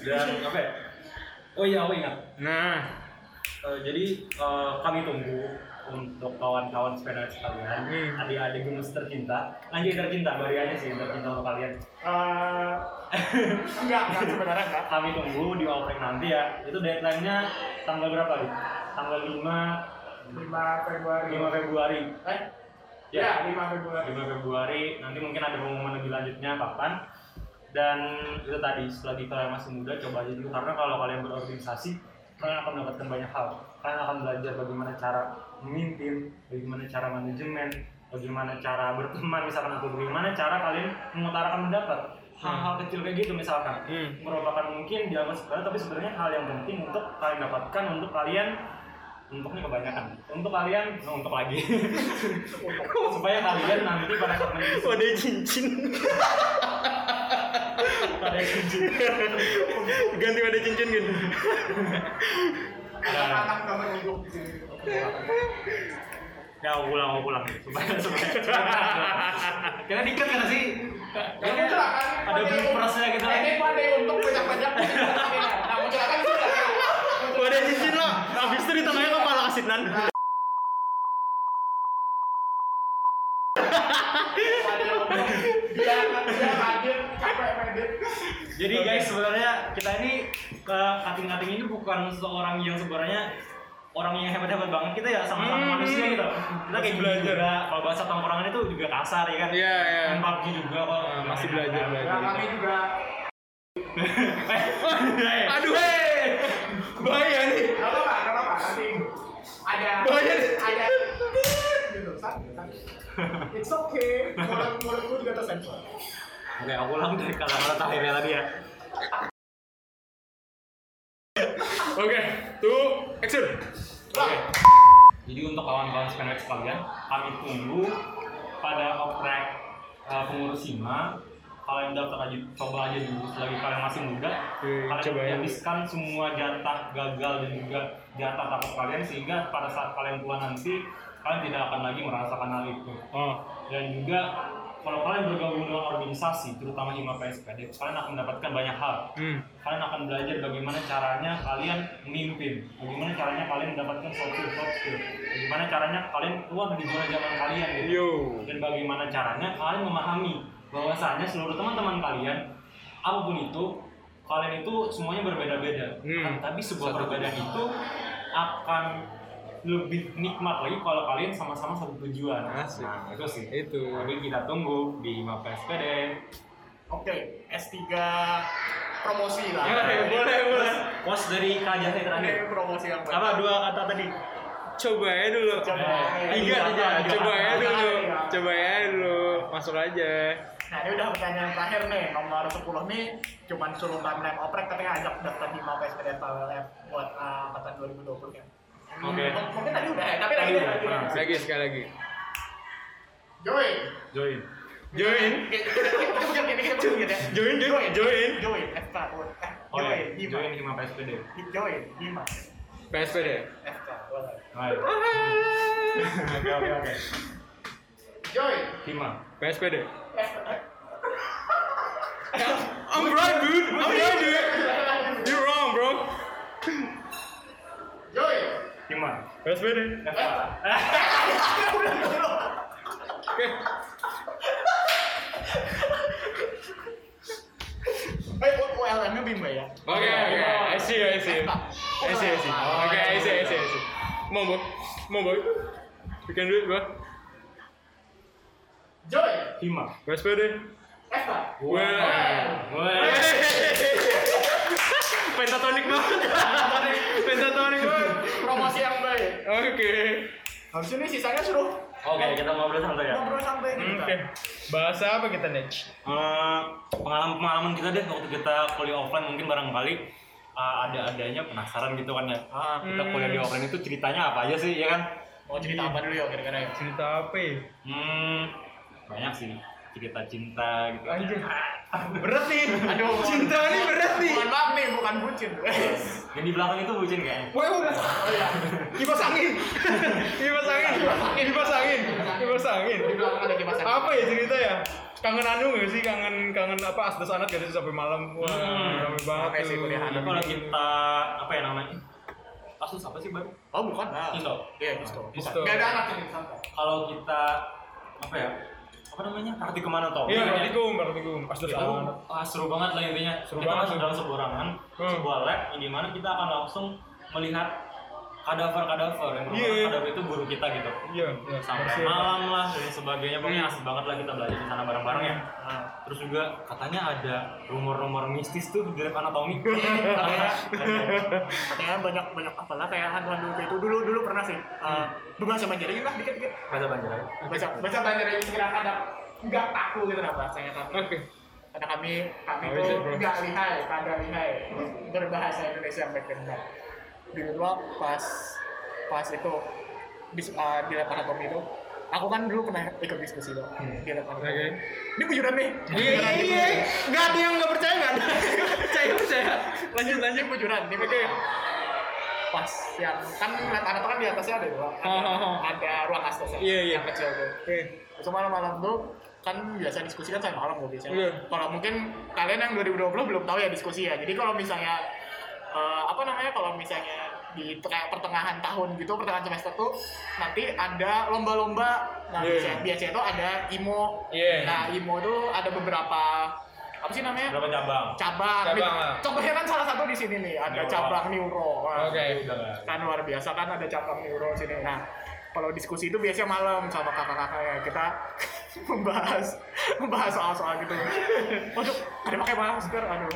Dan apa ya? Oh iya, aku ingat. Nah, Eh, jadi eh, kami tunggu untuk kawan-kawan sepeda sekalian, Hmm. adik-adik gemes tercinta, lanjut tercinta, bari aja sih tercinta untuk kalian. Eh, enggak, enggak sebenarnya enggak. Kami tunggu di oprek nanti ya. Itu deadline-nya tanggal berapa nih? Tanggal 5 5 Februari. 5 Februari. Eh? Ya. Ya, 5 Februari. 5 Februari nanti mungkin ada pengumuman lebih lanjutnya kapan dan itu tadi selagi kalian masih muda coba aja dulu karena kalau kalian berorganisasi kalian akan mendapatkan banyak hal. Kalian akan belajar bagaimana cara memimpin bagaimana cara manajemen bagaimana cara berteman misalkan atau bagaimana cara kalian mengutarakan pendapat? Hal-hal kecil kayak gitu misalkan. Hmm. merupakan mungkin dianggap sepele tapi sebenarnya hal yang penting untuk kalian dapatkan untuk kalian untuknya kebanyakan. Untuk kalian nah, untuk lagi. Supaya kalian nanti pada saat menjadi wadah cincin. pada cincin Ganti wadah cincin gitu. Ada anak enggak menunjuk di sini. ya aku pulang aku pulang supaya supaya kita dikat kan sih muncul kan. ada bloopersnya gitu Ini gua ada untuk banyak-banyak. Nah, muncul kan itu ya. Wadah cincin lo. Habis itu di tengahnya kepala kasinan. Jadi guys sebenarnya kita ini ke kating-kating ini bukan seorang yang sebenarnya orang yang hebat-hebat banget kita ya sama-sama Hmm. manusia gitu. Kita kayak belajar belajar. juga kalau bahasa tongkrongan itu juga kasar ya kan. Iya, iya. Main PUBG juga kok. Ah, masih belajar, belajar. Nah, kami juga Eh, Aduh, hei. Bahaya nih. Gak apa-apa, gak apa-apa. Nanti ada Bahaya ada It's okay. Mulut mulutku juga tersensor. Oke, aku ulang dari kata-kata terakhirnya tadi ya. Oke, tuh action. Oke. Jadi untuk kawan-kawan Spendex sekalian, kami tunggu pada oprek uh, pengurus SIMA kalian daftar aja coba aja dulu selagi kalian masih muda Iya, kalian coba aja. habiskan semua jatah gagal dan juga jatah takut kalian sehingga pada saat kalian tua nanti kalian tidak akan lagi merasakan hal itu Oh. dan juga kalau kalian bergabung dengan organisasi terutama hima PSPD kalian akan mendapatkan banyak hal Hmm. kalian akan belajar bagaimana caranya kalian memimpin, bagaimana caranya kalian mendapatkan soft skill, soft skill, bagaimana caranya kalian keluar dari zona nyaman kalian gitu. Yo. dan bagaimana caranya kalian memahami bahwasanya seluruh teman-teman kalian apa pun itu kalian itu semuanya berbeda-beda, Hmm. Tapi sebuah Satu. perbedaan itu akan lebih nikmat lagi kalau kalian sama-sama satu tujuan. Asik. Nah, itu sih. Itu. Tapi kita tunggu di Hima PSPD. Oke, S3 promosi lah. Ya, boleh, boleh. Pos dari Jahe terakhir. Ini promosi yang baik. Apa dua kata tadi? Coba ya dulu. Coba. Eh, Tiga aja. tiga. Coba ya dulu. Coba ya dulu. Masuk aja. Nah ini udah pertanyaan terakhir nih, nomor 10 nih cuman suruh timeline oprek katanya ajak daftar Hima PSPD PLF buat uh, angkatan 2020 kan. Oke. Mungkin tadi udah ya, tapi lagi deh, lagi. Nah. Lagi sekali lagi. Join. Join. Join. Join. Join. Join, FK. Eh, Oh ya, Join, Hima. join Hima PSPD. Join, Hima. PSPD. FK. Oke oke oke. Join. Hima. PSPD. FK. I'm right, dude. I'm right, dude. You're wrong, bro. Join. Hima. PSPD. FK. Oke. Eh, ULM-nya Bima ya? Oke, oke. I see, I see. I see, I see. Oke, I see, I see, I see. On, boy. You can do it, bro. Join. Hima. PSPD. FK. Well. Wah. Pentatonik banget. Pentatonik banget. Promosi yang baik. Oke. Habis ini sisanya suruh Oke, kita ngobrol santai ya. ngobrol sampai kita. Oke. Bahasa apa kita nih? Eh, pengalaman-pengalaman kita deh waktu kita kuliah offline mungkin barangkali eh, ada-adanya penasaran gitu kan ya. Ah, kita Hmm. kuliah di offline itu ceritanya apa aja sih ya kan? Mau cerita apa dulu ya kira-kira ya? Cerita apa ya? Hmm, banyak sih cerita cinta gitu. Anjir. Berat nih. Aduh, Cinta nih berat nih. Mohon maaf nih, bukan bucin. Yang di belakang itu bucin kayaknya. Wow. Kipas angin. Kipas angin. Kipas angin. Kipas angin. Di belakang ada kipas angin. Apa ya cerita ya? Kangen anu gak sih? Kangen kangen apa asdos anak gak sih sampai malam? Wah, Hmm. rame banget Rame sih tuh. kuliah Tapi anak. kalau kita apa ya namanya? Kasus apa sih baru? Oh, bukan lah. Isto. Iya, Isto. Isto. Bukan. Gak ada anak yang santai. Kalau kita apa ya? Apa namanya? Praktik ke mana tau? Iya, praktikum, praktikum. Asdos itu ah, seru banget lah intinya Seru kita banget masuk dalam sebuah ruangan Hmm. sebuah lab yang di mana kita akan langsung melihat kadaver kadaver yang merupakan Iya. kadaver itu guru kita gitu. Iya, iya. sampai Bersih. malam lah dan sebagainya. Pokoknya Hmm. asik banget lah kita belajar di sana bareng-bareng ya. Nah, terus juga katanya ada rumor-rumor mistis tuh di lab anatomi katanya. Katanya banyak banyak apalah kayak hantu-hantu itu. Dulu dulu pernah sih. Uh, berbahasa Banjarnya lah dikit dikit. Bahasa Banjar baca baca Banjarnya kira ada nggak kaku gitu nah bahasanya tapi Oke. karena kami kami How tuh nggak lihai kagak lihai. Berbahasa Indonesia yang baik benar di luar pas pas itu di, uh, di lab anatomi itu aku kan dulu pernah ikut diskusi tuh di lab anatomi Oke. ini bujuran nih Iya, iya, iya. Gak ada yang gak percaya, gak ada. Percaya, percaya. Lanjut, lanjut. bujuran ini Oke. pas yang kan lab anatomi kan di atasnya ada dua ada, ada ruang astos Iya, iya. yang kecil tuh Oke. Terus malam-malam tuh kan biasa diskusi kan sampai malam tuh biasanya. Iya. Kalau mungkin kalian yang 2020 belum tahu ya diskusi ya. Jadi kalau misalnya eh, apa namanya kalau misalnya di tengah- pertengahan tahun gitu pertengahan semester tuh nanti ada lomba-lomba. Nah Iya. biasanya, biasanya tuh ada IMO Iya. nah IMO tuh ada beberapa apa sih namanya? Berapa cabang. Cabang, Cabang contohnya kan salah satu di sini nih ada Neuro. cabang neuro. Oke. lah. Kan luar biasa kan ada cabang neuro sini. Nah kalau diskusi itu biasanya malam sama kakak-kakak ya kita membahas membahas soal-soal gitu. Waduh ada pakai masker aduh.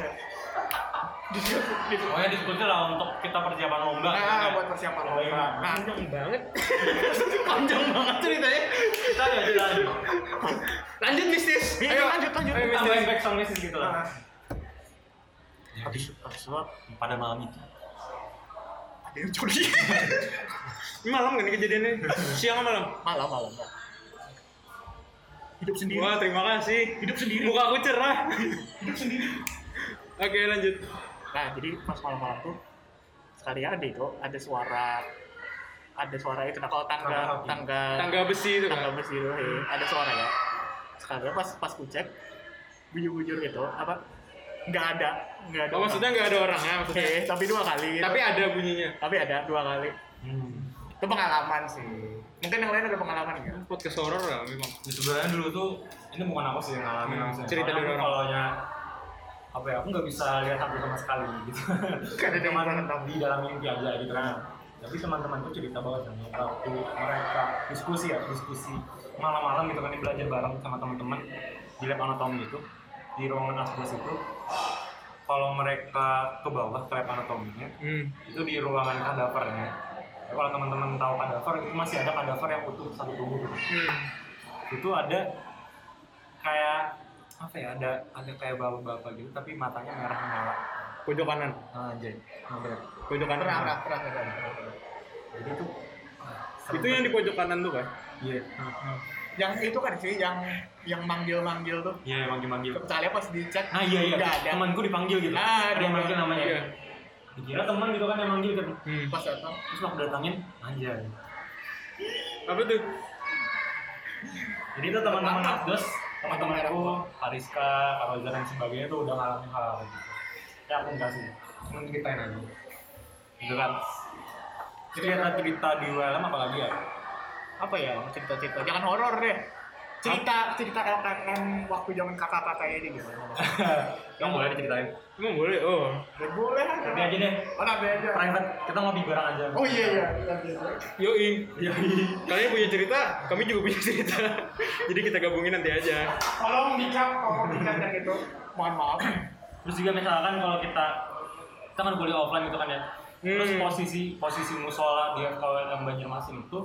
Pokoknya diskusi lah untuk kita persiapan lomba nah buat persiapan Oh, iya. lomba nah Panjang banget. panjang banget ceritanya kita nggak lanjut Lanjut mistis. Iya, lanjut, lanjut. Ayo, mistis. tambahin back sound mistis gitu nah. lah habis habis sholat, pada malam itu ada yang curi Malam kan ini kejadiannya? Siang malam? malam malam hidup sendiri Wah, terima kasih. hidup sendiri Muka aku cerah. hidup sendiri Oke, lanjut. Nah jadi pas malam-malam tuh sekali ada itu ada suara ada suara itu nah kalau tangga Tangga tangga Tangga besi itu tangga kan. besi itu eh, ada suara ya sekali pas pas ku cek bujur-bujur itu apa nggak ada nggak ada Oh, maksudnya nggak ada orangnya Oke, maksudnya. tapi dua kali gitu. Tapi ada bunyinya. tapi ada dua kali Hmm. itu pengalaman sih mungkin yang lain ada pengalaman nggak Podcast horor lah memang. Ya, sebenarnya dulu tuh ini bukan aku sih yang ngalamin Hmm, langsung. cerita dari orang. Kalau nya apa ya aku nggak bisa lihat aku sama sekali gitu. Karena tahu. di dalam mimpi aja gitu kan. Nah. Tapi teman-temanku cerita bahwa waktu mereka diskusi ya diskusi malam-malam gitu kan ini belajar bareng sama teman-teman di lab anatomi itu di ruangan asbes itu kalau mereka ke bawah ke lab anatominya Hmm. itu di ruangan kadavernya ya, kalau teman-teman tahu kadaver itu masih ada kadaver yang utuh satu tubuh gitu Hmm. itu ada kayak apa ya ada ada kayak bapak-bapak gitu tapi matanya merah menyala Pojok kanan. anjay nah. Pojok kanan. pernah pernah pernah pernah. jadi itu Itu yang di pojok kanan tuh kan? iya yang itu kan sih yang yang manggil-manggil tuh iya manggil manggil soalnya pas dicek nah iya iya ada temanku dipanggil gitu Ah, ada yang manggil namanya Iya. dikira teman gitu kan yang manggil kan Hmm. pas datang terus waktu datangin anjay Apa tuh? jadi itu teman-teman Teman-teman. Teman-temanku Hariska Karoza dan sebagainya tuh udah ngalamin hal hal gitu. Ya aku enggak sih. Cuma ceritain aja. Gitu kan cerita cerita di ULM apalagi ya? Apa ya? Cerita-cerita. Jangan horor deh cerita cerita LKM waktu zaman kakak-kakak ini gimana yang boleh diceritain Emang boleh? Oh. ya boleh lah nanti aja deh oh nanti aja private kita ngopi bareng aja oh iya iya aja. Yoi. Kalian punya cerita, kami juga punya cerita. Jadi kita gabungin nanti aja. tolong dicap tolong dicap dan itu mohon maaf terus juga misalkan kalau kita kita kan kuliah offline gitu kan ya terus Hmm. posisi posisi musola di FKWLM Banjarmasin itu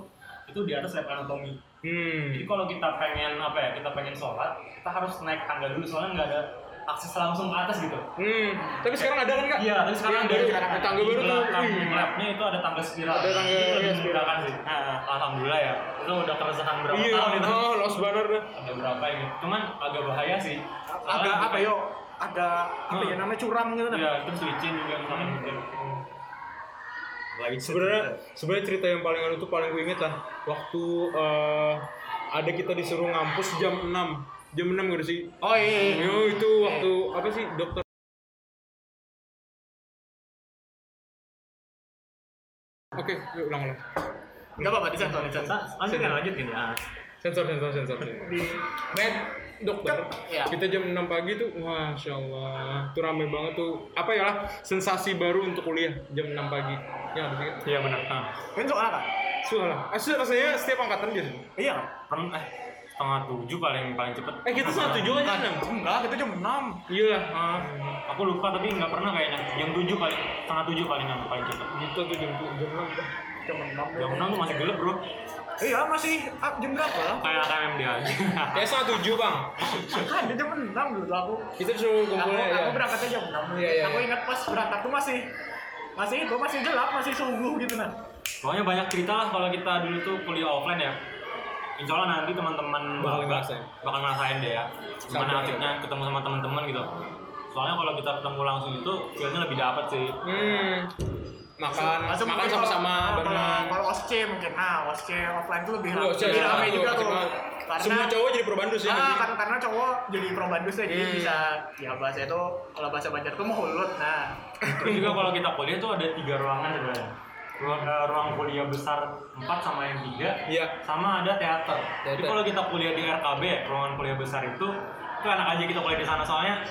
itu di atas lab anatomi. Hmm. jadi kalau kita pengen apa ya kita pengen sholat kita harus naik tangga dulu soalnya nggak ada akses langsung ke atas gitu. Hmm. Tapi sekarang ada kan kak? iya tapi sekarang Yang ada. ada. tangga di baru tuh. belakang wih. labnya itu ada tangga spiral. Ada tangga, Itu lebih iya, memudahkan sih. Nah, alhamdulillah ya. Itu udah keresahan berapa Iya, tahun itu. Oh, los banner dah. ada berapa ini? Cuman agak bahaya sih. Agak apa yo? Agak apa ya namanya curam gitu Iya, terus licin juga misalkan Lagi Sebenarnya sebenarnya cerita yang paling anu tuh paling gue inget lah waktu eh, ada kita disuruh ngampus jam 6 jam 6 gak sih? oh iya, iya. Yo itu waktu apa sih dokter Oke, yuk ulang ulang. nggak apa-apa disensor disensor lanjut kan lanjut ini ah. Sensor sensor sensor. di Med dokter. Iya. Kita jam 6 pagi tuh, masya Allah, tuh rame banget tuh. Apa ya lah sensasi baru untuk kuliah jam 6 pagi. Ya apa? Kak? Iya benar. Nah, kan soalnya kan Soalnya, asli rasanya setiap angkatan gitu. iya kan pernah eh setengah tujuh paling paling cepet. Eh kita satu tujuh aja enam. enggak kita jam enam Iya lah. Ah, aku lupa tapi nggak pernah kayaknya. Jam tujuh paling setengah tujuh paling yang paling cepet. Gitu tuh jam jam enam. jam enam Jam enam tuh masih gelap bro. Iya masih ah, jam berapa Kayak KMD aja. Kayak setengah tujuh bang. kan di jam enam dulu aku Kita disuruh aku, kumpulnya ya. aku berangkatnya jam enam Iya, iya, aku iya. ingat pas berangkat tuh masih masih itu masih gelap masih subuh gitu nah Pokoknya banyak cerita lah kalau kita dulu tuh kuliah offline ya. Insya Allah nanti teman-teman Bakal ngerasain. bakal ngerasain deh ya. Gimana asiknya ketemu sama teman-teman gitu. Soalnya kalau kita ketemu langsung itu feelnya lebih dapat sih. Hmm. Makan, Masa makan sama-sama kalau- bareng. kalau osce mungkin nah osce offline tuh lebih Iya, lebih Osce, ramai iya, juga tuh karena Semua cowok jadi probandus ya. Ah, nanti. kan, karena cowok jadi pro bandus ya, jadi Hmm. bisa ya bahasa itu kalau bahasa Banjar tuh mulut. Nah, Terus juga kalau kita kuliah tuh ada tiga ruangan sebenarnya. Ruang, eh, ruang kuliah besar 4 sama yang 3 Iya. sama ada teater. Jadi Teater. kalau kita kuliah di RKB, ruangan kuliah besar itu itu enak aja kita kuliah di sana soalnya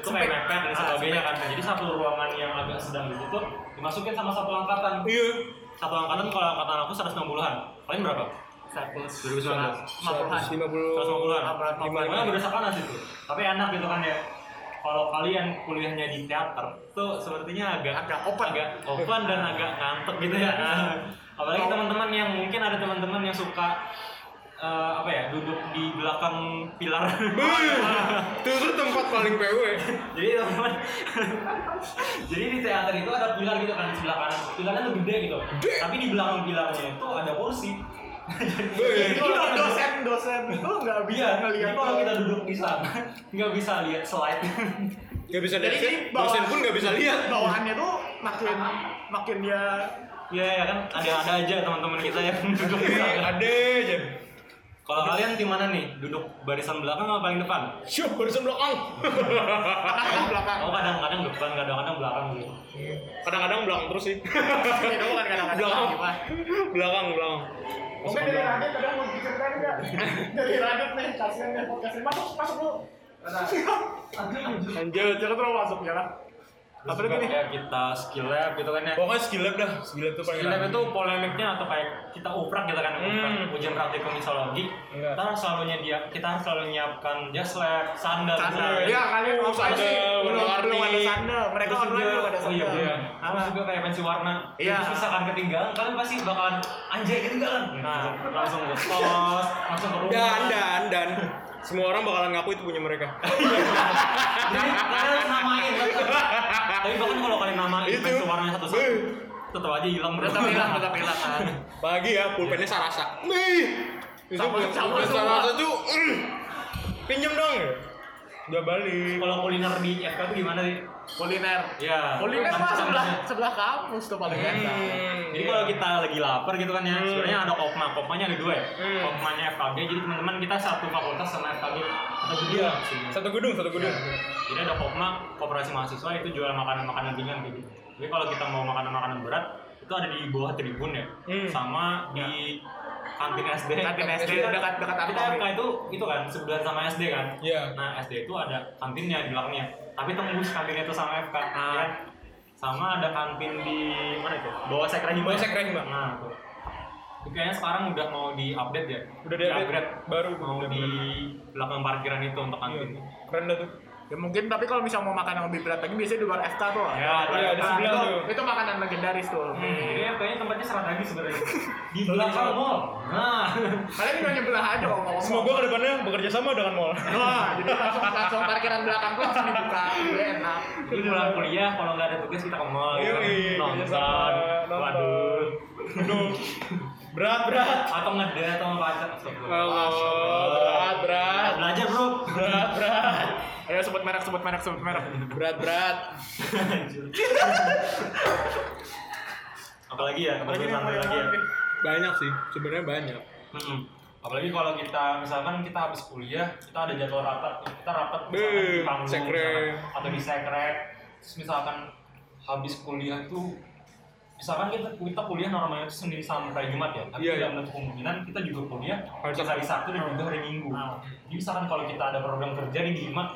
itu kayak mepet dan Ah, sebagainya kan. Jadi satu ruangan yang agak sedang ditutup dimasukin sama satu angkatan. Iya. Satu angkatan kalau angkatan aku 160-an. Kalian berapa? satu 2019. 50-an. 150. 150-an. Lima puluh. Pokoknya beda sekolah situ. Tapi enak gitu kan ya. Kalau kalian kuliahnya di teater, tuh sepertinya agak Agak open. agak open dan agak ngantuk gitu ya. Nah, apalagi teman-teman yang mungkin ada teman-teman yang suka eh, apa ya duduk di belakang pilar. Tuh tuh tempat paling PW. jadi teman-teman, jadi di teater itu ada pilar gitu kan di sebelah kanan. Pilarnya tuh gede gitu. Tapi di belakang pilarnya itu ada kursi. Jadi kalau dosen dosen itu nggak bisa Iya, ngelihat jadi kalau kita duduk di sana nggak bisa lihat slide. Gak bisa Jadi lihat, bawah- dosen pun gak bisa lihat. bawahannya tuh makin makin dia Iya ya kan ada ada aja teman-teman kita yang duduk di sana. Ada aja. Kalau kalian di mana nih? Duduk barisan belakang apa paling depan? Syuh, barisan belakang. tengah belakang. Oh kadang-kadang depan, kadang-kadang belakang gitu. Kadang-kadang belakang terus sih. Itu bukan kadang-kadang Belakang. gimana? belakang, belakang. Mungkin dari Radit kadang mau diceritain nggak? Dari Radit nih, kasihan nih podcastnya. Masuk, masuk dulu. Lanjut. Jangan terlalu masuk ya lah. Apa lagi nih? Kita skill lab gitu kan ya. Pokoknya skill lab dah. Skill lab tuh paling Skill lab itu polemiknya atau kayak kita uprak gitu kan uprak Hmm. ujian praktikum mixologi. Kita harus selalu nyedia, kita harus selalu nyiapkan jas lab, sandal. Sandal. gitu. Iya, kalian apa sandal? Belum belum ada sandal. Mereka online juga- belum ada Oh iya, sandal. iya. Terus juga kayak pensi warna. Iya. Terus misalkan ketinggalan, kalian pasti bakalan anjay ketinggalan. Nah, langsung ke kos, langsung ke rumah. Dan, dan, dan. Semua orang bakalan ngaku itu punya mereka. Jadi kalian namain. Tapi bahkan kalau kalian namain Itu. warnanya satu-satu, tetap aja hilang. bro. Tetap hilang, tetap hilang kan. Pagi ya, pulpennya Sarasa. Nih. Itu Sama- pulpen sama. Sarasa tuh. mm. Pinjem dong. Udah balik. Kalau kuliner di FK itu gimana sih? Kuliner. Ya. Kuliner mah sebelah sebelah kampus tuh paling enak. Hmm, Jadi iya. kalau kita lagi lapar gitu kan ya, Hmm. sebenarnya ada kopma, kopmanya ada dua ya. Hmm. Kopmanya FKG, jadi teman-teman kita satu fakultas sama FKG atau Iya, berdua. satu gedung, satu gedung. Jadi ada kopma, koperasi mahasiswa itu jual makanan-makanan ringan gitu. Jadi kalau kita mau makanan-makanan berat, itu ada di bawah tribun ya, Hmm. sama di kantin SD. Kantin SD dekat dekat. FK itu itu kan sebelahan sama SD kan. Iya. Nah SD itu ada kantinnya di belakangnya, tapi tembus kantinnya itu sama FK. Ah. ya. Sama ada kantin di mana itu? Bawah Sekra Hima. Bawah Sekra Hima. Nah tuh. Itu kayaknya sekarang udah mau di update ya. Udah di-update. Baru mau di belakang parkiran itu untuk kantin. Iya. Keren dah tuh. Ya mungkin tapi kalau misalnya mau makan yang lebih berat lagi biasanya di luar FK tuh. Ya, iya, di Nah, sebelah itu, tuh. itu makanan legendaris tuh. Hmm, Jadi kayaknya tempatnya strategi sebenarnya. Di belakang mall. Nah, Kalian tinggal nyebelah aja kalau ngomong. Semoga ke depannya bekerja sama dengan mall. Wah, jadi langsung langsung parkiran belakang tuh langsung dibuka. Udah enak. jadi pulang kuliah kalau nggak ada tugas kita ke mall gitu. Yoi, kerja nonton. Waduh. Aduh. Berat, berat. Atau ngedate sama pacar. Astagfirullah. Oh, berat, berat. Belajar bro. Berat, berat. Ayo sebut merek, sebut merek, sebut merek. Berat, berat. Apalagi ya, Apalagi yang lagi ya. mana nih? Banyak sih, sebenarnya banyak. Mm-mm. Apalagi kalau kita misalkan kita habis kuliah, kita ada jadwal rapat, kita rapat misalkan di panggung sekre. misalkan, atau di sekrek. Terus misalkan habis kuliah itu misalkan kita kita kuliah normalnya itu Senin sampai Jumat ya, tapi Iya, tidak iya. menutup kemungkinan kita juga kuliah Hari Sabtu dan juga hari Minggu. Ah. Jadi misalkan kalau kita ada program kerja di Jumat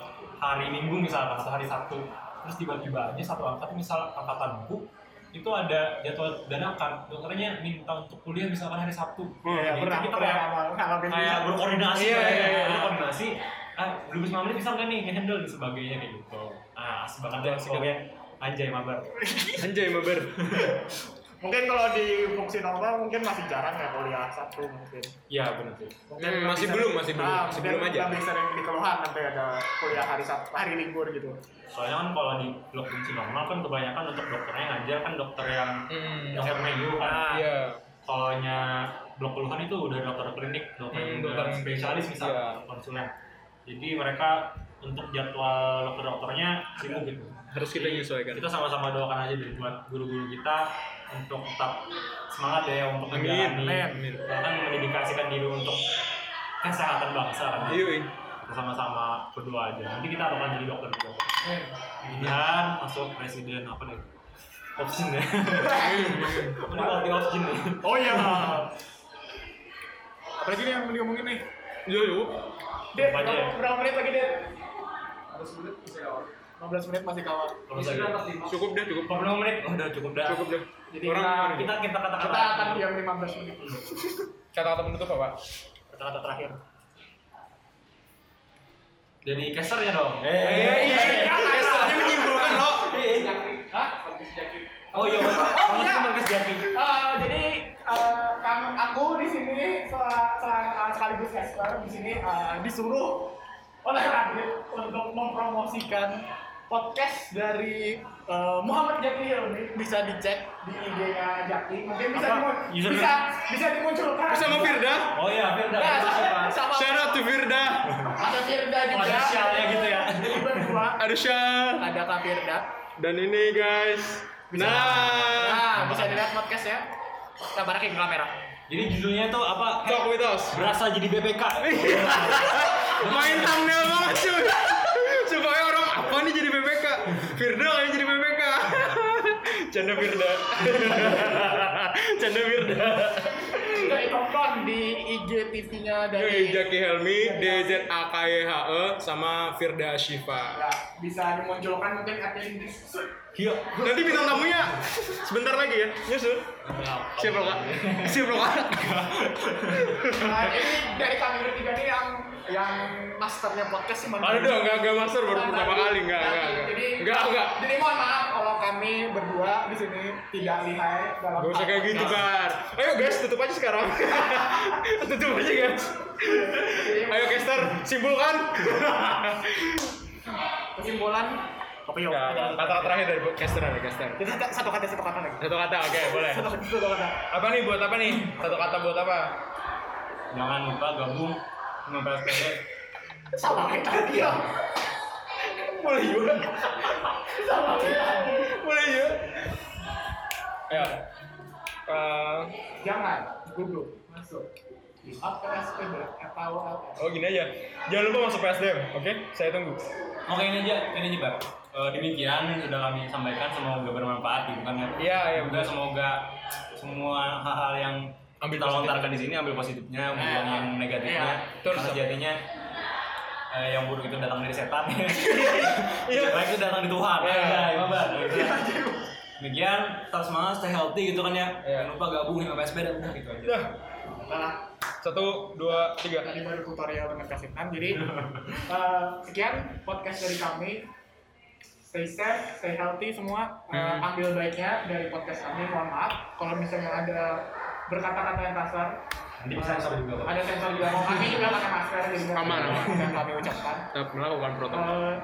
hari Minggu misalkan atau hari Sabtu, terus tiba-tiba aja satu angkatan misal angkatan buku itu ada jadwal dadakan. Dokternya minta untuk kuliah misalkan hari Sabtu. Iya, Jadi pernah kita pernah kayak kayak berkoordinasi Iya, kayak iya, iya. berkoordinasi. Ah belum lima menit bisa nggak nih ngehandle? Dan sebagainya kayak gitu. Ah asik banget Itu ya asik pokoknya anjay mabar. Anjay, mabar. Mungkin kalau di fungsi normal mungkin masih jarang ya kuliah Sabtu mungkin. iya benar sih Mungkin Hmm, masih belum, masih belum, Ah, masih belum aja. Lebih sering dikeluhan nanti ada kuliah hari Sabtu, hari libur gitu. soalnya kan kalau di blok fungsi normal kan kebanyakan untuk dokternya ngajar kan dokter yang Hmm. dokter meyu kan Ah. Iya. kalau blok keluhan itu udah dokter klinik dokter, Hmm, udah dokter spesialis misalnya iya. konsulen jadi mereka untuk jadwal dokter-dokternya sibuk gitu Harus kita menyesuaikan. kita sama-sama doakan aja deh buat guru-guru kita untuk tetap semangat ya untuk Amin. menjalani Amin. bahkan mendedikasikan diri untuk kesehatan bangsa kan kita sama-sama berdoa aja nanti kita akan jadi dokter juga dan masuk presiden apa nih option ya ini ganti option nih Oh iya. Apalagi nih yang mau diomongin nih? Yo, yo. Dek, ya? berapa, menit lagi, Dek? 15 menit masih kawat. Kalau saya Cukup deh, cukup. 40 menit oh, udah cukup dah Cukup deh. Jadi Orang kita- kita kita kata-kata Kita akan diam 15 menit. kata-kata penutup apa? kata-kata terakhir jadi casternya dong iya, iya. Kesannya menyimpulkan loh. Hah? oh iya Oh, iya. Eh, jadi eh, kami aku di sini eh, sekaligus caster di sini eh, disuruh oleh Radit untuk mempromosikan podcast dari eh, Muhammad Jaki ini bisa dicek di IG-nya Jaki. Mungkin bisa Apa? dimun- Username? bisa bisa dimunculkan. Sama Firda. Oh iya, Firda. Nah, siapa? sama Shout out to Firda. ada Firda juga. Ada sialnya gitu ya. Jadi berdua Ada Syah. ada Kak Firda. Dan ini guys. Nah. Nah, bisa dilihat podcast ya. Kita barakin kamera. Jadi judulnya tuh apa? Talk with us. Berasa jadi BPK. Main thumbnail banget cuy. Supaya orang apa nih jadi BPK? Firda kayak jadi BPK. Canda Firda. Canda Firda. Tonton di IG TV-nya Yoi, dari Jaki Helmi, D Z A K Y H E sama Firda Syifa. Ya, bisa dimunculkan mungkin ada yang di Iya. Nanti bintang tamunya sebentar lagi ya, nyusul. Siap loh kak, siap loh kak. Nah, ini dari kami bertiga nih yang yang masternya podcast sih Ada dong, enggak enggak master baru Nah, pertama kali, enggak enggak enggak. Jadi, Enggak enggak. Jadi mohon maaf kalau kami berdua di sini tidak lihai dalam Gak usah kayak gitu. Bar. Ayo guys, tutup aja sekarang. tutup aja guys. Ayo caster, simpulkan. Kesimpulan apa yuk? Ya, kata terakhir dari caster ada caster. Jadi satu- kata satu kata lagi. Satu kata, oke, boleh. Satu kata satu kata. Apa nih buat apa nih? Satu kata buat apa? Jangan lupa gabung sama PSPD. Sama kayak tadi ya. Boleh juga. Sama kayak. Boleh juga. Ya. Eh, Jangan duduk masuk di APSPD atau apa? oh gini aja. Jangan lupa masuk PSDM, oke? Saya tunggu. Oke ini aja, ini aja Pak. Eh, demikian sudah kami sampaikan semoga bermanfaat gitu kan ya. Iya, iya, Juga semoga semua hal-hal yang Ambil kita positif. lontarkan di sini ambil positifnya, buang yang negatifnya. Iya, betul, Karena sejatinya eh, yang buruk itu datang dari setan. Iya. Yang baik itu datang dari Tuhan. Iya. Ya, ya. Gitu ya. Demikian, tetap semangat, stay healthy gitu kan ya. Iya. Jangan lupa gabung sama PSP dan udah gitu aja. Udah. Nah, Satu, dua, tiga. tadi baru tutorial dengan kasihan. Jadi eh, sekian podcast dari kami. Stay safe, stay healthy semua. Eh, Hmm. ambil baiknya dari podcast kami. Mohon maaf kalau misalnya ada berkata-kata yang kasar. Nanti bisa sensor juga, Pak. Ada sensor juga. Kami juga pakai masker jadi Aman, yang kami ucapkan. Tetap melakukan protokol. Eh,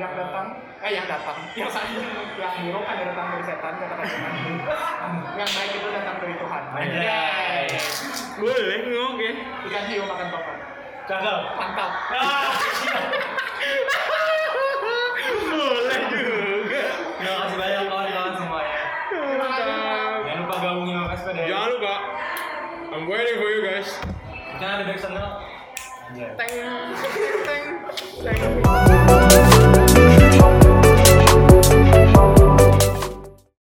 yang datang, eh yang datang, yang saya yang buruk ada datang dari setan kata kata yang baik itu datang dari Tuhan. Boleh, oke. Ikan hiu makan topeng. Cakep. Mantap. I'm waiting for you guys. Jangan ada back channel. Anjay. Teng, teng, teng.